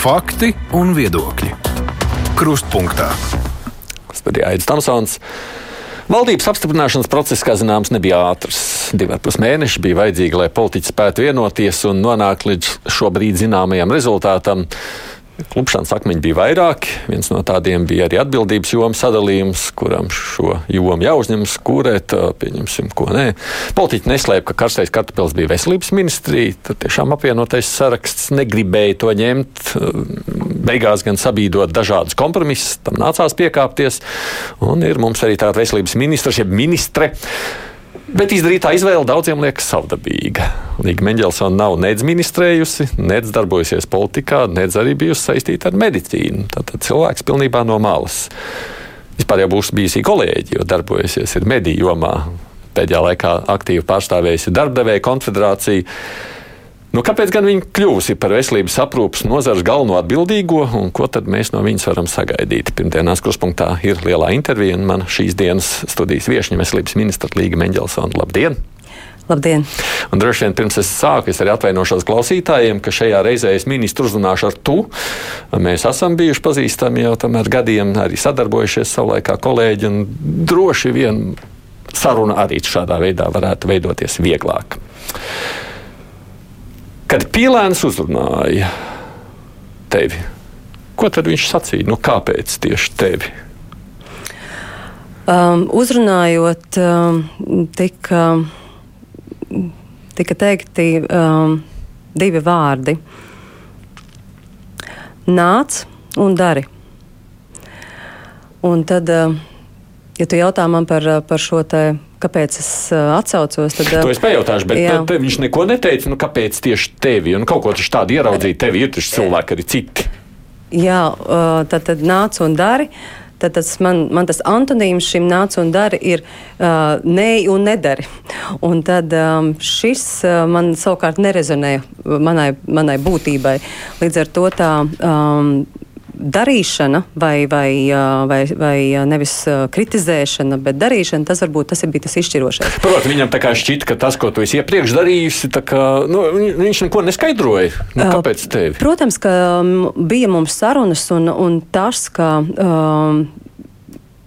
Fakti un viedokļi. Krustpunktā. Studijā Aits Tamsons. Valdības apstiprināšanas process, kā zināms, nebija ātrs. Divi ar pus mēneši bija vajadzīgi, lai politiķi spētu vienoties un nonākt līdz šobrīd zināmajam rezultātam. Klupšanas akmeņi bija vairāki. Viens no tādiem bija arī atbildības jomas sadalījums, kuram šo jomu jāuzņemas, kūrēt, pieņemsim, ko nē. Politiķi neslēpa, ka karstais kartupils bija veselības ministrija. Tad tiešām apvienotais saraksts negribēja to ņemt. Beigās gan sabīdot dažādus kompromisus, tam nācās piekāpties. Un ir mums arī tāda veselības ministrs, jeb ministre. Bet izdarītā izvēle daudziem liekas savdabīga. Līga Mendelsona nav nedz ministrējusi, nedz darbojusies politikā, nedz arī bijusi saistīta ar medicīnu. Tātad cilvēks pilnībā no malas. Vispār jau būs bijusi kolēģi, jo darbojusies mediju jomā. Pēdējā laikā aktīvi pārstāvējusi darbdevēja konfederāciju. Nu, kāpēc gan viņa kļūsi par veselības aprūpas nozares galveno atbildīgo, un ko tad mēs no viņas varam sagaidīt? Pirmdienās kruspunktā ir lielā intervija, un man šīs dienas studijas viešņa veselības ministra Līga Mendelsona. Labdien! Labdien! Un droši vien pirms es sāku, es arī atvainošos klausītājiem, ka šajā reizē es ministru uzrunāšu ar tu. Mēs esam bijuši pazīstami jau tam ar gadiem, arī sadarbojušies savulaikā kolēģi, un droši vien saruna arī šādā veidā varētu veidoties vieglāk. Kad Pīlēns uzrunāja tevi, ko tad viņš sacīja? Nu, kāpēc tieši tevi? Um, uzrunājot, um, tika, tika teikti um, divi vārdi - nāc un dari. Un tad, uh, ja tu jautā man par, par šo te kāpēc es uh, atsaucos. Tad, to es pajautāšu, bet jā. te, viņš neko neteica. Nu, kāpēc tieši tevi? Un kaut ko tādu ieraudzīt, tevi ir taču cilvēki arī citi. Jā, uh, tad, tad nāc un dari. Tad tas man, man tas antonīms šim nāc un dari ir uh, nē un nedari. Un tad um, šis uh, man savukārt nerezonē manai, manai būtībai. Līdz ar to tā. Um, darīšana vai, vai, vai, vai nevis kritizēšana, bet darīšana, tas varbūt tas bija tas izšķirošais. Protams, viņam tā kā šķita, ka tas, ko tu esi iepriekš darījusi, kā, nu, viņš neko neskaidroja. Nu, kāpēc tevi? Protams, ka bija mums sarunas un, un tas, ka. Um,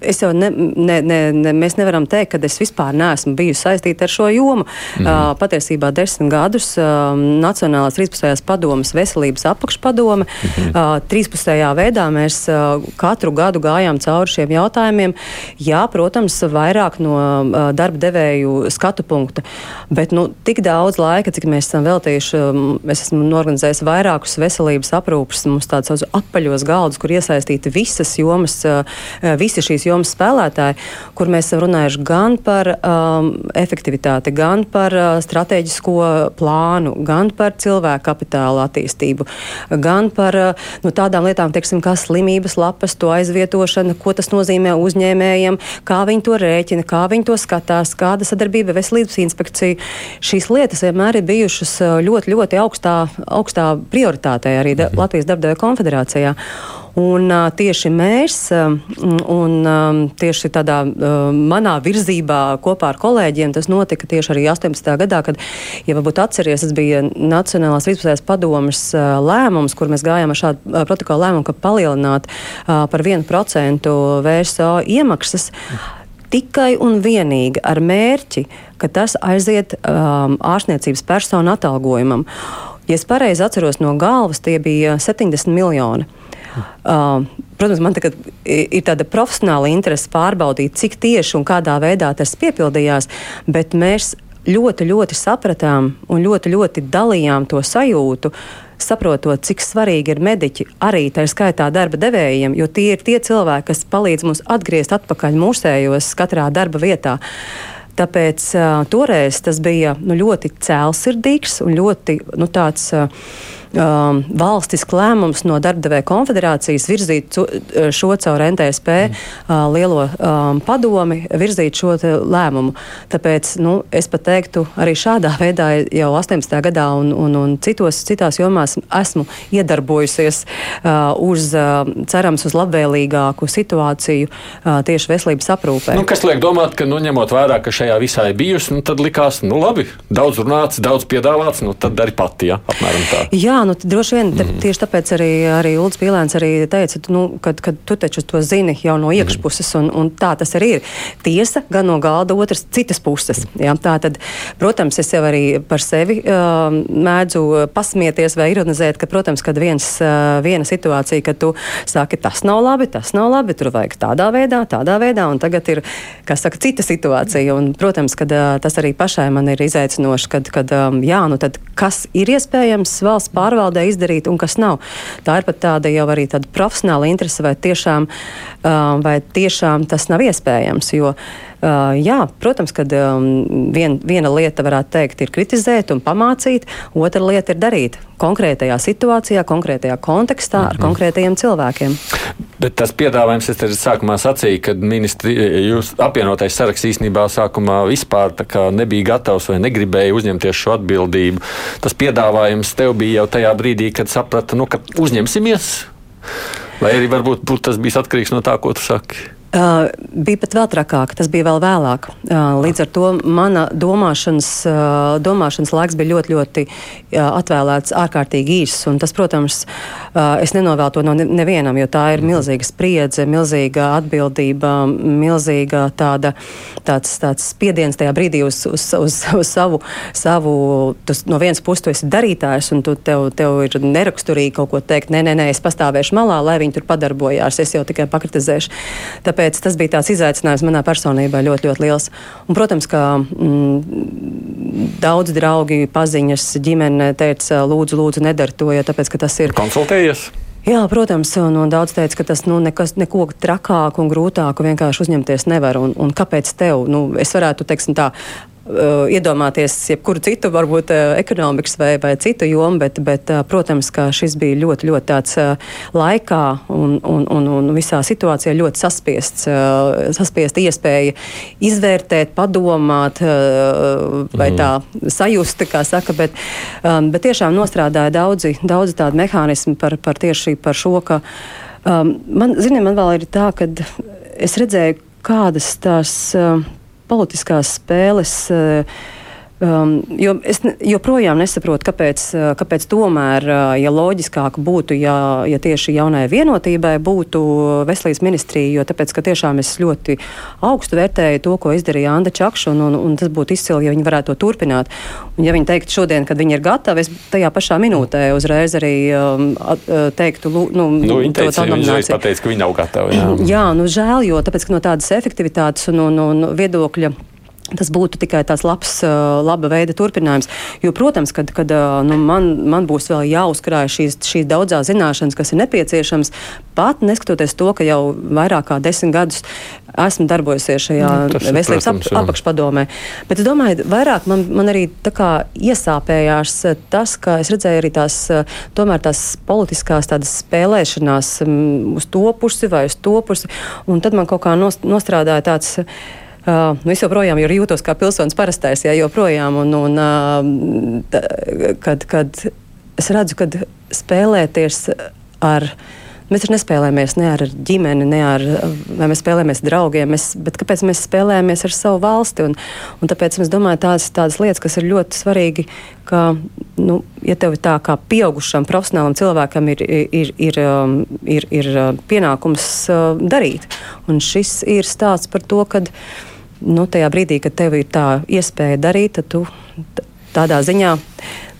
es jau ne, ne, ne, ne, mēs nevaram teikt, ka es vispār neesmu bijusi saistīta ar šo jomu. Mm uh, patiesībā desmit gadus uh, Nacionālās trīspusējās padomas veselības apakšpadome. Mm uh, trīspusējā veidā mēs uh, katru gadu gājām cauri šiem jautājumiem. Jā, protams, vairāk no uh, darba devēju skatu punkta, bet nu, tik daudz laika, cik mēs esam veltījuši, um, es esmu norganizējis vairākus veselības aprūpes, mums tādus apaļos galdus, kur iesaistīti visas jomas, uh, visi šīs jomas jomas spēlētāji, kur mēs esam runājuši gan par um, efektivitāti, gan par uh, strateģisko plānu, gan par cilvēku kapitāla attīstību, gan par uh, nu, tādām lietām, teiksim, kā slimības lapas, to aizvietošana, ko tas nozīmē uzņēmējiem, kā viņi to rēķina, kā viņi to skatās, kāda sadarbība veselības inspekcija. Šīs lietas vienmēr ir bijušas uh, ļoti, ļoti augstā, augstā prioritātē arī mhm. Latvijas darbdevēja konfederācijā. Un, uh, tieši mēs, um, un um, tieši tādā uh, manā virzībā kopā ar kolēģiem, tas notika tieši arī 18. gadā, kad, ja varbūt atceries, tas bija Nacionālās Rīzpusējas padomas uh, lēmums, kur mēs gājām ar šādu uh, protokolu lēmumu, ka palielināt uh, par 1% VSO iemaksas. Tikai un vienīgi ar mērķi, ka tas aiziet um, ārstniecības personu atalgojumam. Ja es pareizi atceros no galvas, tie bija 70 miljoni. Uh, protams, man tagad ir tāda profesionāla interese pārbaudīt, cik tieši un kādā veidā tas piepildījās, bet mēs ļoti, ļoti sapratām un ļoti, ļoti dalījām to sajūtu. Saprotot, cik svarīgi ir mediķi arī tā skaitā darba devējiem, jo tie ir tie cilvēki, kas palīdz mums atgriezt atpakaļ mūsējos katrā darba vietā. Tāpēc uh, toreiz tas bija nu, ļoti cēlsirdīgs un ļoti nu, tāds. Uh, um, valstisks lēmums no darbdevēja konfederācijas virzīt uh, šo caur NTSP mm. uh, lielo um, padomi, virzīt šo lēmumu. Tāpēc nu, es pat teiktu, arī šādā veidā jau 18. gadā un, un, un citos, citās jomās esmu iedarbojusies uh, uz, uh, cerams, uz labvēlīgāku situāciju uh, tieši veselības aprūpē. Nu, kas liek domāt, ka, nu, ņemot vērā, ka šajā visā ir bijusi, nu, tad likās, nu, labi, daudz runāts, daudz piedāvāts, nu, tad dari pati, ja, apmēram tā. Jā, nu, droši vien mm. tieši tāpēc arī, arī Ulrichs Pīlēns arī teica, nu, kad, kad tu taču to zini jau no iekšpuses, un, un tā tas arī ir. Tiesa gan no galda otras citas puses. Jā, tā tad, protams, es jau arī par sevi uh, mēdzu pasmieties vai ironizēt, ka, protams, kad viens, uh, viena situācija, kad tu saki, tas nav labi, tas nav labi, tur vajag tādā veidā, tādā veidā, un tagad ir, kas saka, cita situācija. Un, protams, kad uh, tas arī pašai man ir izaicinoši, kad, kad um, jā, nu tad kas ir iespējams valsts pārvaldībā pārvaldē izdarīt un kas nav. Tā ir pat tāda jau arī tāda profesionāla interese, vai tiešām, vai tiešām tas nav iespējams. Jo, Uh, jā, protams, ka um, vien, viena lieta, varētu teikt, ir kritizēt un pamācīt, otra lieta ir darīt konkrētajā situācijā, konkrētajā kontekstā ar mm -hmm. konkrētajiem cilvēkiem. Bet tas piedāvājums, es arī sākumā sacīju, ka ministri, jūs apvienotais saraksts īstenībā sākumā vispār nebija gatavs vai negribēja uzņemties šo atbildību. Tas piedāvājums tev bija jau tajā brīdī, kad saprata, nu, ka uzņemsimies. Vai arī varbūt tas bija atkarīgs no tā, ko tu saki? Uh, bija pat vēl trakāk, tas bija vēl vēlāk. Uh, līdz ar to mana domāšanas, uh, domāšanas laiks bija ļoti, ļoti atvēlēts ārkārtīgi īss. Tas, protams, es nenovēlu to no nevienam, jo tā ir milzīga spriedze, milzīga atbildība, milzīga tāda, tāds, tāds spiediens tajā brīdī uz, uz, uz, uz savu, savu tas, no vienas puses tu esi darītājs, un tu, tev, tev ir neraksturīgi kaut ko teikt, nē, nē, nē, es pastāvēšu malā, lai viņi tur padarbojās, es jau tikai pakritizēšu. Tāpēc Tāpēc tas bija tāds izaicinājums manā personībā ļoti, ļoti liels. Un, protams, ka mm, daudz draugi, paziņas, ģimene teica, lūdzu, lūdzu, nedari to, jo tāpēc, tas ir. Konsultējies? Jā, protams, un, un daudz teica, ka tas nu, nekas, neko trakāku un grūtāku vienkārši uzņemties nevar. Un, un kāpēc tev? Nu, es varētu, teiksim, tā Uh, iedomāties jebkuru citu, varbūt uh, ekonomikas vai, vai citu jomu, bet, bet uh, protams, ka šis bija ļoti, ļoti tāds laikā un, un, un, un visā situācijā ļoti saspiests, saspiesta iespēja izvērtēt, padomāt vai tā sajust, kā saka, bet, um, bet tiešām nostrādāja daudzi, daudzi tādi mehānismi par, par tieši par šo, ka um, man, ziniet, man vēl ir tā, ka es redzēju, kādas tās politiskās spēles. Uh, Um, jo es joprojām nesaprotu, kāpēc, uh, kāpēc tomēr, uh, ja loģiskāk būtu, ja, ja tieši jaunai vienotībai būtu veselības ministrija, jo tāpēc, ka tiešām es ļoti augstu vērtēju to, ko izdarīja Anda Čakša, un, un, un tas būtu izcili, ja viņi varētu to turpināt. Un, ja viņi teiktu šodien, kad viņi ir gatavi, es tajā pašā minūtē uzreiz arī um, uh, teiktu, nu, nu, viņi teica, viņi pateica, ka viņi nav gatavi. Jā, jā nu žēl, jo tāpēc, no tādas efektivitātes un, un, un viedokļa Tas būtu tikai tāds labs, laba veida turpinājums. Jo, protams, kad, kad nu, man, man būs vēl jāuzkrāj šīs, šīs daudzās zināšanas, kas ir nepieciešamas, pat neskatoties to, ka jau vairāk kā desmit gadus esmu darbojusies šajā nu, veselības ap, apakšpadomē. Bet es domāju, vairāk man, man arī iesāpējās tas, ka es redzēju arī tās, tomēr tās politiskās tādas spēlēšanās uz to pusi vai uz to pusi, un tad man kaut kā nostrādāja tāds Uh, nu es joprojām jūtos kā pilsonis parastais, ja joprojām. Un, un, uh, tā, kad, kad es redzu, kad spēlēties ar. Mēs taču nespēlējamies ne ar ģimeni, ne ar vai mēs spēlējamies ar draugiem, mēs, bet kāpēc mēs spēlējamies ar savu valsti? Un, un tāpēc es domāju, tādas, tādas lietas, kas ir ļoti svarīgi, ka, nu, ja tev ir tā kā pieaugušam, profesionālam cilvēkam ir, ir, ir, um, ir, ir, ir pienākums uh, darīt. Un šis ir stāsts par to, ka nu, tajā brīdī, kad tev ir tā iespēja darīt, tad tu tādā ziņā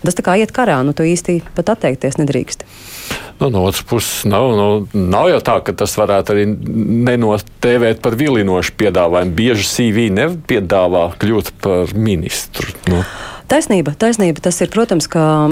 tas tā kā iet karā, nu tu īsti pat atteikties nedrīkst. Nu, no otras puses, nav, nu, nav jau tā, ka tas varētu arī nenotēvēt par vilinošu piedāvājumu. Bieži CV nepiedāvā kļūt par ministru. Nu. Taisnība, taisnība. Tas ir, protams,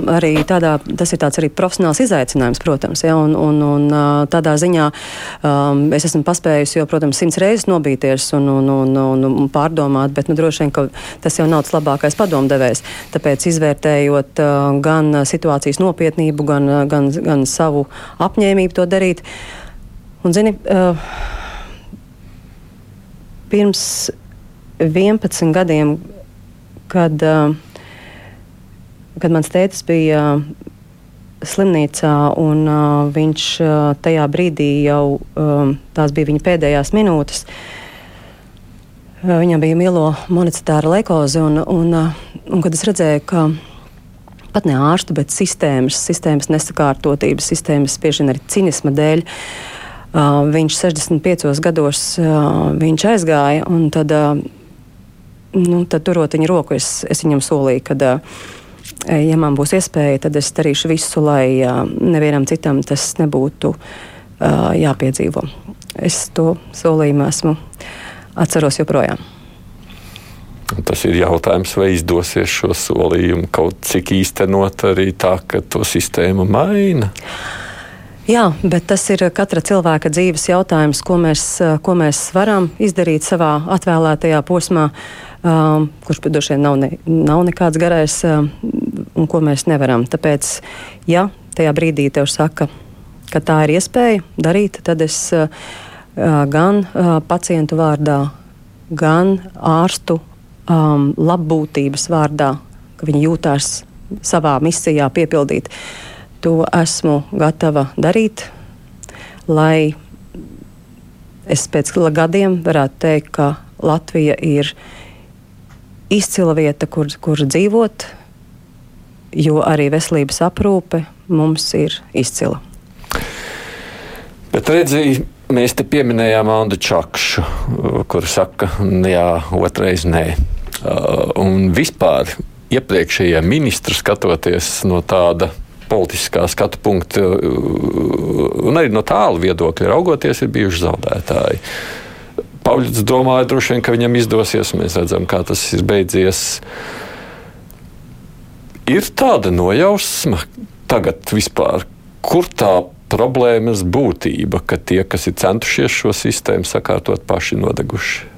arī tādā, tas ir arī profesionāls izaicinājums, protams. Ja, un, un, un tādā ziņā um, es esmu paspējusi jau, protams, simts reizes nobīties un, un, un, un, un pārdomāt, bet nu, droši vien, tas jau nav tas labākais padomdevējs. Tāpēc izvērtējot uh, gan situācijas nopietnību, gan, gan, gan savu apņēmību to darīt. Un, zini, uh, pirms 11 gadiem, kad uh, kad mans tētis bija uh, slimnīcā, un uh, viņš uh, tajā brīdī jau um, tās bija viņa pēdējās minūtes. Uh, viņam bija mielo monicitāra lekoze, un, un, uh, un kad es redzēju, ka pat ne ārstu, bet sistēmas, sistēmas nesakārtotības, sistēmas bieži vien arī cinisma dēļ. Uh, viņš 65 gados uh, viņš aizgāja, un tad, uh, nu, tad turot viņa roku, es, es viņam solīju, ka, uh, ja man būs iespēja, tad es darīšu visu, lai nevienam citam tas nebūtu jāpiedzīvo. Es to solījumu esmu atceros joprojām. Tas ir jautājums, vai izdosies šo solījumu kaut cik īstenot arī tā, ka to sistēmu maina. Jā, bet tas ir katra cilvēka dzīves jautājums, ko mēs, ko mēs varam izdarīt savā atvēlētajā posmā, um, kurš droši vien nav, ne, nav nekāds garais, um, un ko mēs nevaram. Tāpēc, ja tajā brīdī tev saka, ka tā ir iespēja darīt, tad es uh, gan uh, pacientu vārdā, gan ārstu um, labbūtības vārdā, ka viņi jūtās savā misijā piepildīt. To esmu gatava darīt, lai es pēc gadiem varētu teikt, ka Latvija ir izcila vieta, kur, kur dzīvot, jo arī veselības aprūpe mums ir izcila. Bet redziet, Mēs te pieminējām Andu Čakšu, kur saka, jā, otrais nē. Uh, un vispār iepriekšējie ministri skatoties no tāda politiskā skatu punkta uh, un arī no tālu viedokļa raugoties, ir bijuši zaudētāji. Pauļs domāja, droši vien, ka viņam izdosies. Mēs redzam, kā tas ir beidzies. Ir tāda nojausma tagad vispār, kur tā problēmas būtība, ka tie, kas ir centušies šo sistēmu sakārtot, paši nodeguši?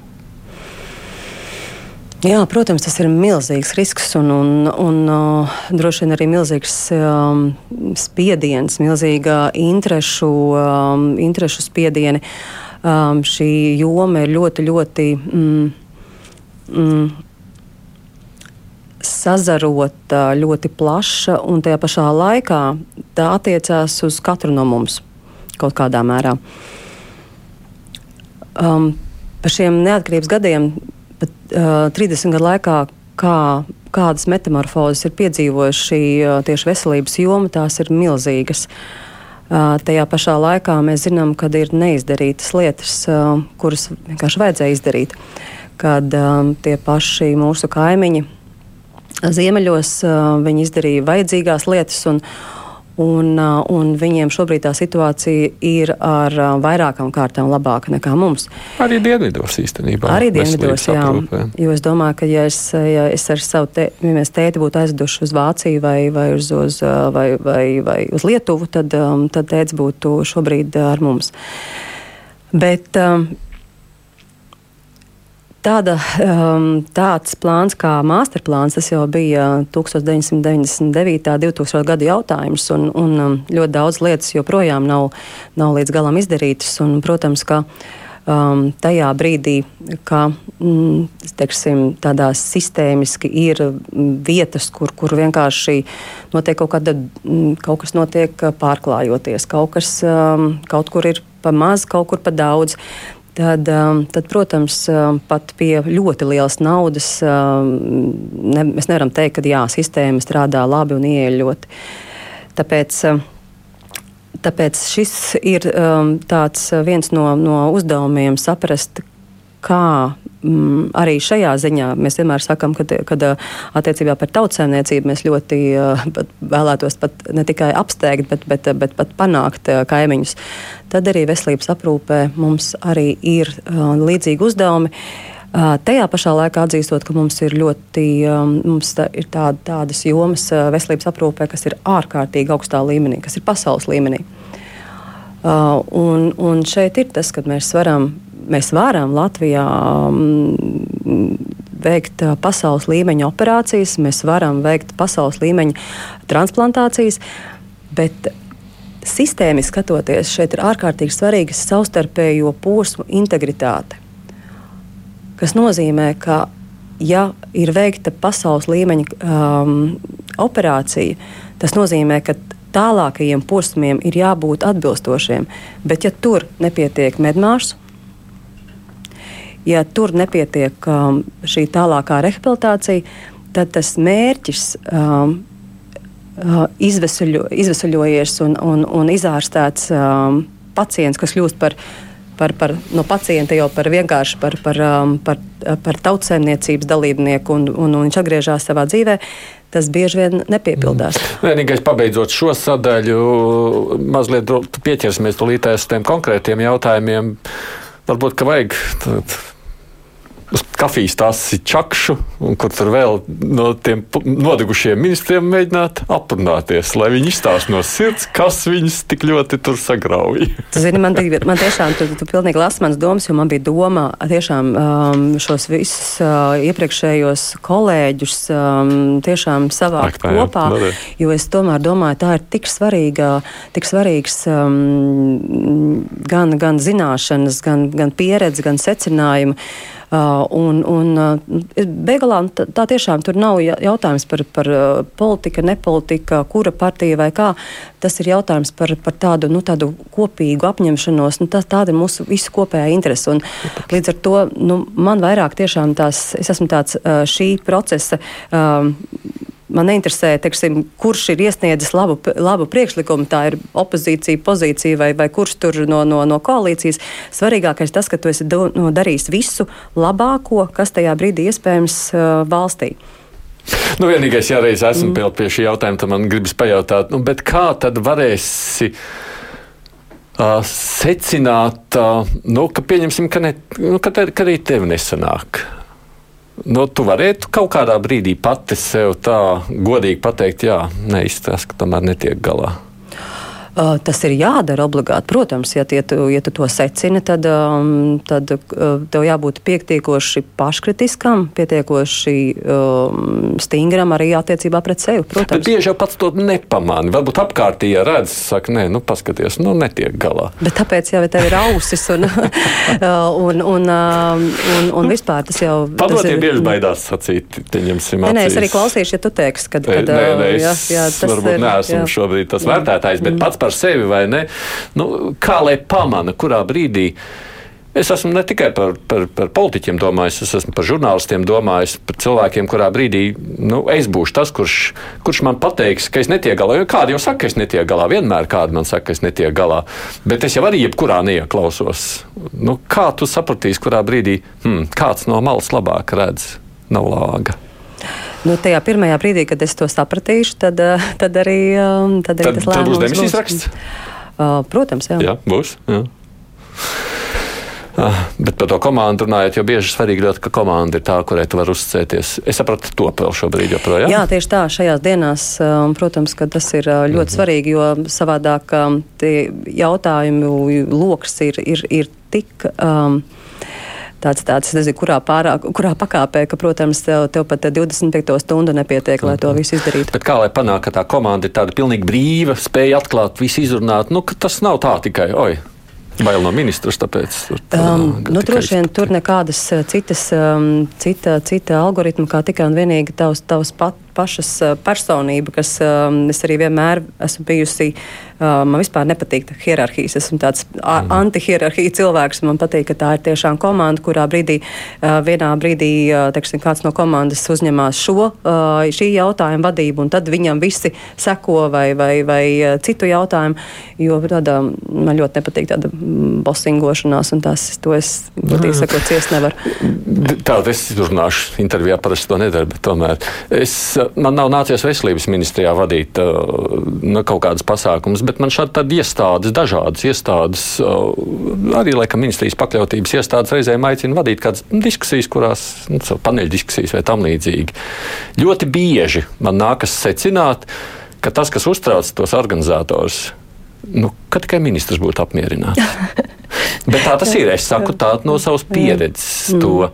Jā, protams, tas ir milzīgs risks un, un, un uh, droši vien arī milzīgs um, spiediens, milzīga interešu, um, interešu spiedieni. Um, šī joma ir ļoti, ļoti. Mm, mm, sazarota, ļoti plaša, un tajā pašā laikā tā attiecās uz katru no mums kaut kādā mērā. Um, par šiem neatkarības gadiem, pat uh, 30 gadu laikā, kā, kādas metamorfozes ir piedzīvojuši uh, tieši veselības joma, tās ir milzīgas. Uh, tajā pašā laikā mēs zinām, ka ir neizdarītas lietas, uh, kuras vienkārši vajadzēja izdarīt. Kad um, tie paši mūsu kaimiņi Ziemeļos viņi izdarīja vajadzīgās lietas. Un, Un, un viņiem šobrīd tā situācija ir ar vairākām kārtām labāka nekā mums. Arī dienvidos īstenībā. Arī dienvidos, jā. Aprūpē. Jo es domāju, ka ja es, ja es ar savu te, ja tēti būtu aizduši uz Vāciju vai, vai, uz, uz, vai, vai, vai uz Lietuvu, tad, tad tēts būtu šobrīd ar mums. Bet Tāda, um, tāds plāns kā masterplāns, tas jau bija 1999. un 2000. gadu jautājums, un, un um, ļoti daudz lietas joprojām nav, nav līdz galam izdarītas. Un, protams, ka um, tajā brīdī, ka mm, teiksim, tādā sistēmiski ir vietas, kur, kur vienkārši notiek kaut, kāda, mm, kaut kas notiek pārklājoties, kaut kas um, kaut kur ir pa maz, kaut kur pa daudz tad, um, tad, protams, um, pat pie ļoti lielas naudas um, ne, mēs nevaram teikt, ka jā, sistēma strādā labi un ieeļot. Tāpēc, tāpēc šis ir tāds viens no, no uzdevumiem saprast, kā mm, arī šajā ziņā mēs vienmēr sakām, ka attiecībā par tautsēmniecību mēs ļoti pat vēlētos pat ne tikai apsteigt, bet, bet, bet pat panākt kaimiņus. Tad arī veselības aprūpē mums arī ir līdzīgi uzdevumi. Tajā pašā laikā atzīstot, ka mums ir ļoti mums tā, ir tāda, tādas jomas veselības aprūpē, kas ir ārkārtīgi augstā līmenī, kas ir pasaules līmenī. Un, un šeit ir tas, ka mēs varam mēs varam Latvijā um, veikt pasaules līmeņa operācijas, mēs varam veikt pasaules līmeņa transplantācijas, bet sistēmiski skatoties, šeit ir ārkārtīgi svarīga savstarpējo posmu integritāte. Tas nozīmē, ka, ja ir veikta pasaules līmeņa um, operācija, tas nozīmē, ka tālākajiem posmiem ir jābūt atbilstošiem. Bet, ja tur nepietiek medmāsu, ja tur nepietiek um, šī tālākā rehabilitācija, tad tas mērķis um, izvesaļo, izvesaļojies un, un, un izārstēts um, pacients, kas kļūst par par, par, no pacienta jau par vienkārši par, par, um, par, par tautsēmniecības dalībnieku, un, un, un viņš atgriežas savā dzīvē. Tas bieži vien nepiepildās. Mm. Vienīgais, pabeidzot šo sadaļu, mazliet pieķersimies tulītēs tiem konkrētiem jautājumiem. Varbūt, ka vajag uz kafijas tāsi čakšu, un kur tur vēl no tiem nodegušiem ministriem mēģināt aprunāties, lai viņi izstāst no sirds, kas viņus tik ļoti tur sagrauj. Zini, man, man tiešām tu, tu pilnīgi lasi manas domas, jo man bija doma tiešām um, šos visus uh, iepriekšējos kolēģus um, tiešām savākt Ak, kopā, jā, jo es tomēr domāju, tā ir tik svarīga, tik svarīgs um, gan, gan zināšanas, gan, gan pieredze, gan secinājumi. Uh, un, un uh, beigās tā tiešām tur nav jautājums par, par uh, politika, nepolitika, kura partija vai kā. Tas ir jautājums par, par tādu, nu, tādu kopīgu apņemšanos. Nu, tā, tāda ir mūsu visu kopējā interese. Un, līdz ar to nu, man vairāk tiešām tās, es esmu tāds šī procesa. Um, Man neinteresē, teiksim, kurš ir iesniedzis labu, labu priekšlikumu, tā ir opozīcija, pozīcija vai, vai kurš tur no, no, no koalīcijas. Svarīgākais tas, ka tu esi do, no, darījis visu labāko, kas tajā brīdī iespējams uh, valstī. Nu, vienīgais, ja reiz esmu mm. pie šī jautājuma, tad man gribas pajautāt, nu, kā tad varēsi uh, secināt, uh, nu, ka pieņemsim, ka, ne, nu, ka, te, ka arī tev nesanāk. Nu, tu varētu kaut kādā brīdī pati sev tā godīgi pateikt, jā, neizstāst, ka tomēr netiek galā. Uh, tas ir jādara obligāti. Protams, ja, ja, tu, ja tu to secini, tad, um, tad uh, tev jābūt pietiekoši paškritiskam, pietiekoši um, stingram arī attiecībā pret sevi. Protams. Bet bieži jau pats to nepamāni. Varbūt apkārtījā redz, saka, nē, nu paskaties, nu netiek galā. Bet tāpēc jau tev ir ausis un, un, un, un, un, un vispār tas jau. Padotie bieži baidās sacīt, ņemsim acīs. Nē, nē, es arī klausīšu, ja tu teiksi, kad nē, nē, es jā, jā, varbūt ir, neesmu jā. šobrīd tas vērtētājs, bet mm. pats par sevi vai ne. Nu, kā lai pamana, kurā brīdī. Es esmu ne tikai par, par, par politiķiem domājis, es esmu par žurnālistiem domājis, par cilvēkiem, kurā brīdī nu, es būšu tas, kurš, kurš man pateiks, ka es netieku galā. Jo kādi jau saka, ka es netieku galā, vienmēr kādi man saka, ka es netieku galā. Bet es jau arī jebkurā neieklausos. Nu, kā tu sapratīsi, kurā brīdī hmm, kāds no malas labāk redz, nav lāga? Nu, tajā pirmajā brīdī, kad es to sapratīšu, tad, eh, tad arī, um, tad arī tad, tas lēmums tad būs demisijas raksts. Uh, protams, jā. jā būs. Jā. Uh, bet par to komandu runājot, jo bieži svarīgi ļoti, ka komanda ir tā, kurai tu vari uzticēties. Es sapratu to vēl šobrīd joprojām. Jā, tieši tā, šajās dienās, um, protams, ka tas ir uh, ļoti mm -hmm. svarīgi, jo savādāk um, tie jautājumu lokus ir, ir, ir tik. Um, tāds, tāds nezinu, kurā, pārā, kurā pakāpē, ka, protams, tev, tev pat 25 stundu nepietiek, lai to visu izdarītu. Bet kā lai panāk, ka tā komanda ir tāda pilnīgi brīva, spēja atklāt, visu izrunāt, nu, tas nav tā tikai, oi, Bail no ministrs, tāpēc tur um, nu, droši vien tur nekādas citas, um, cita, cita algoritma, kā tikai un vienīgi tavs, tavs pat, pašas personība, kas um, es arī vienmēr esmu bijusi Uh, man vispār nepatīk hierarhijas. Esmu tāds mm. antihierarhija cilvēks. Man patīk, ka tā ir tiešām komanda, kurā brīdī, uh, vienā brīdī uh, teiksim, kāds no komandas uzņemās šo šī jautājuma vadību, un tad viņam visi seko vai, vai, vai citu jautājumu. Jo tāda, man ļoti nepatīk tāda bosingošanās, un tās to es, godīgi sakot, ciest nevaru. Tātad es runāšu intervijā, parasti to nedaru, bet tomēr es, man nav nācies veselības ministrijā vadīt uh, nu, kaut kādas pasākumus bet man šādi tādi iestādes, dažādas iestādes, arī laikam ministrijas pakļautības iestādes reizēm aicina vadīt kādas diskusijas, kurās, nu, paneļa diskusijas vai tam līdzīgi. Ļoti bieži man nākas secināt, ka tas, kas uztrauc tos organizatorus, nu, ka tikai ministrs būtu apmierināts. Bet tā tas ir. Es saku tā no savas pieredzes. To.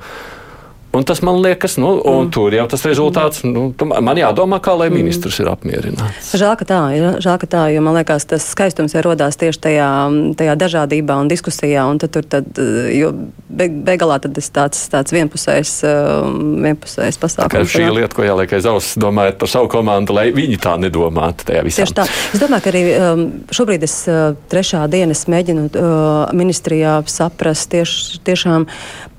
Un tas man liekas, nu, un mm. tur jau tas rezultāts, nu, man jādomā, kā lai mm. ministrs ir apmierināts. Žēl, ka tā, žēl, ka tā, jo man liekas, tas skaistums jau rodās tieši tajā, tajā dažādībā un diskusijā, un tad tur, tad, jo beig, beigalā tad tas tāds, tāds vienpusējs, um, vienpusējs pasākums. Tā šī lieta, ko jāliek aiz auss, domājot par savu komandu, lai viņi tā nedomātu tajā visā. Tieši tā. Es domāju, ka arī um, šobrīd es uh, trešā dienas mēģinu uh, ministrijā saprast tieši, tiešām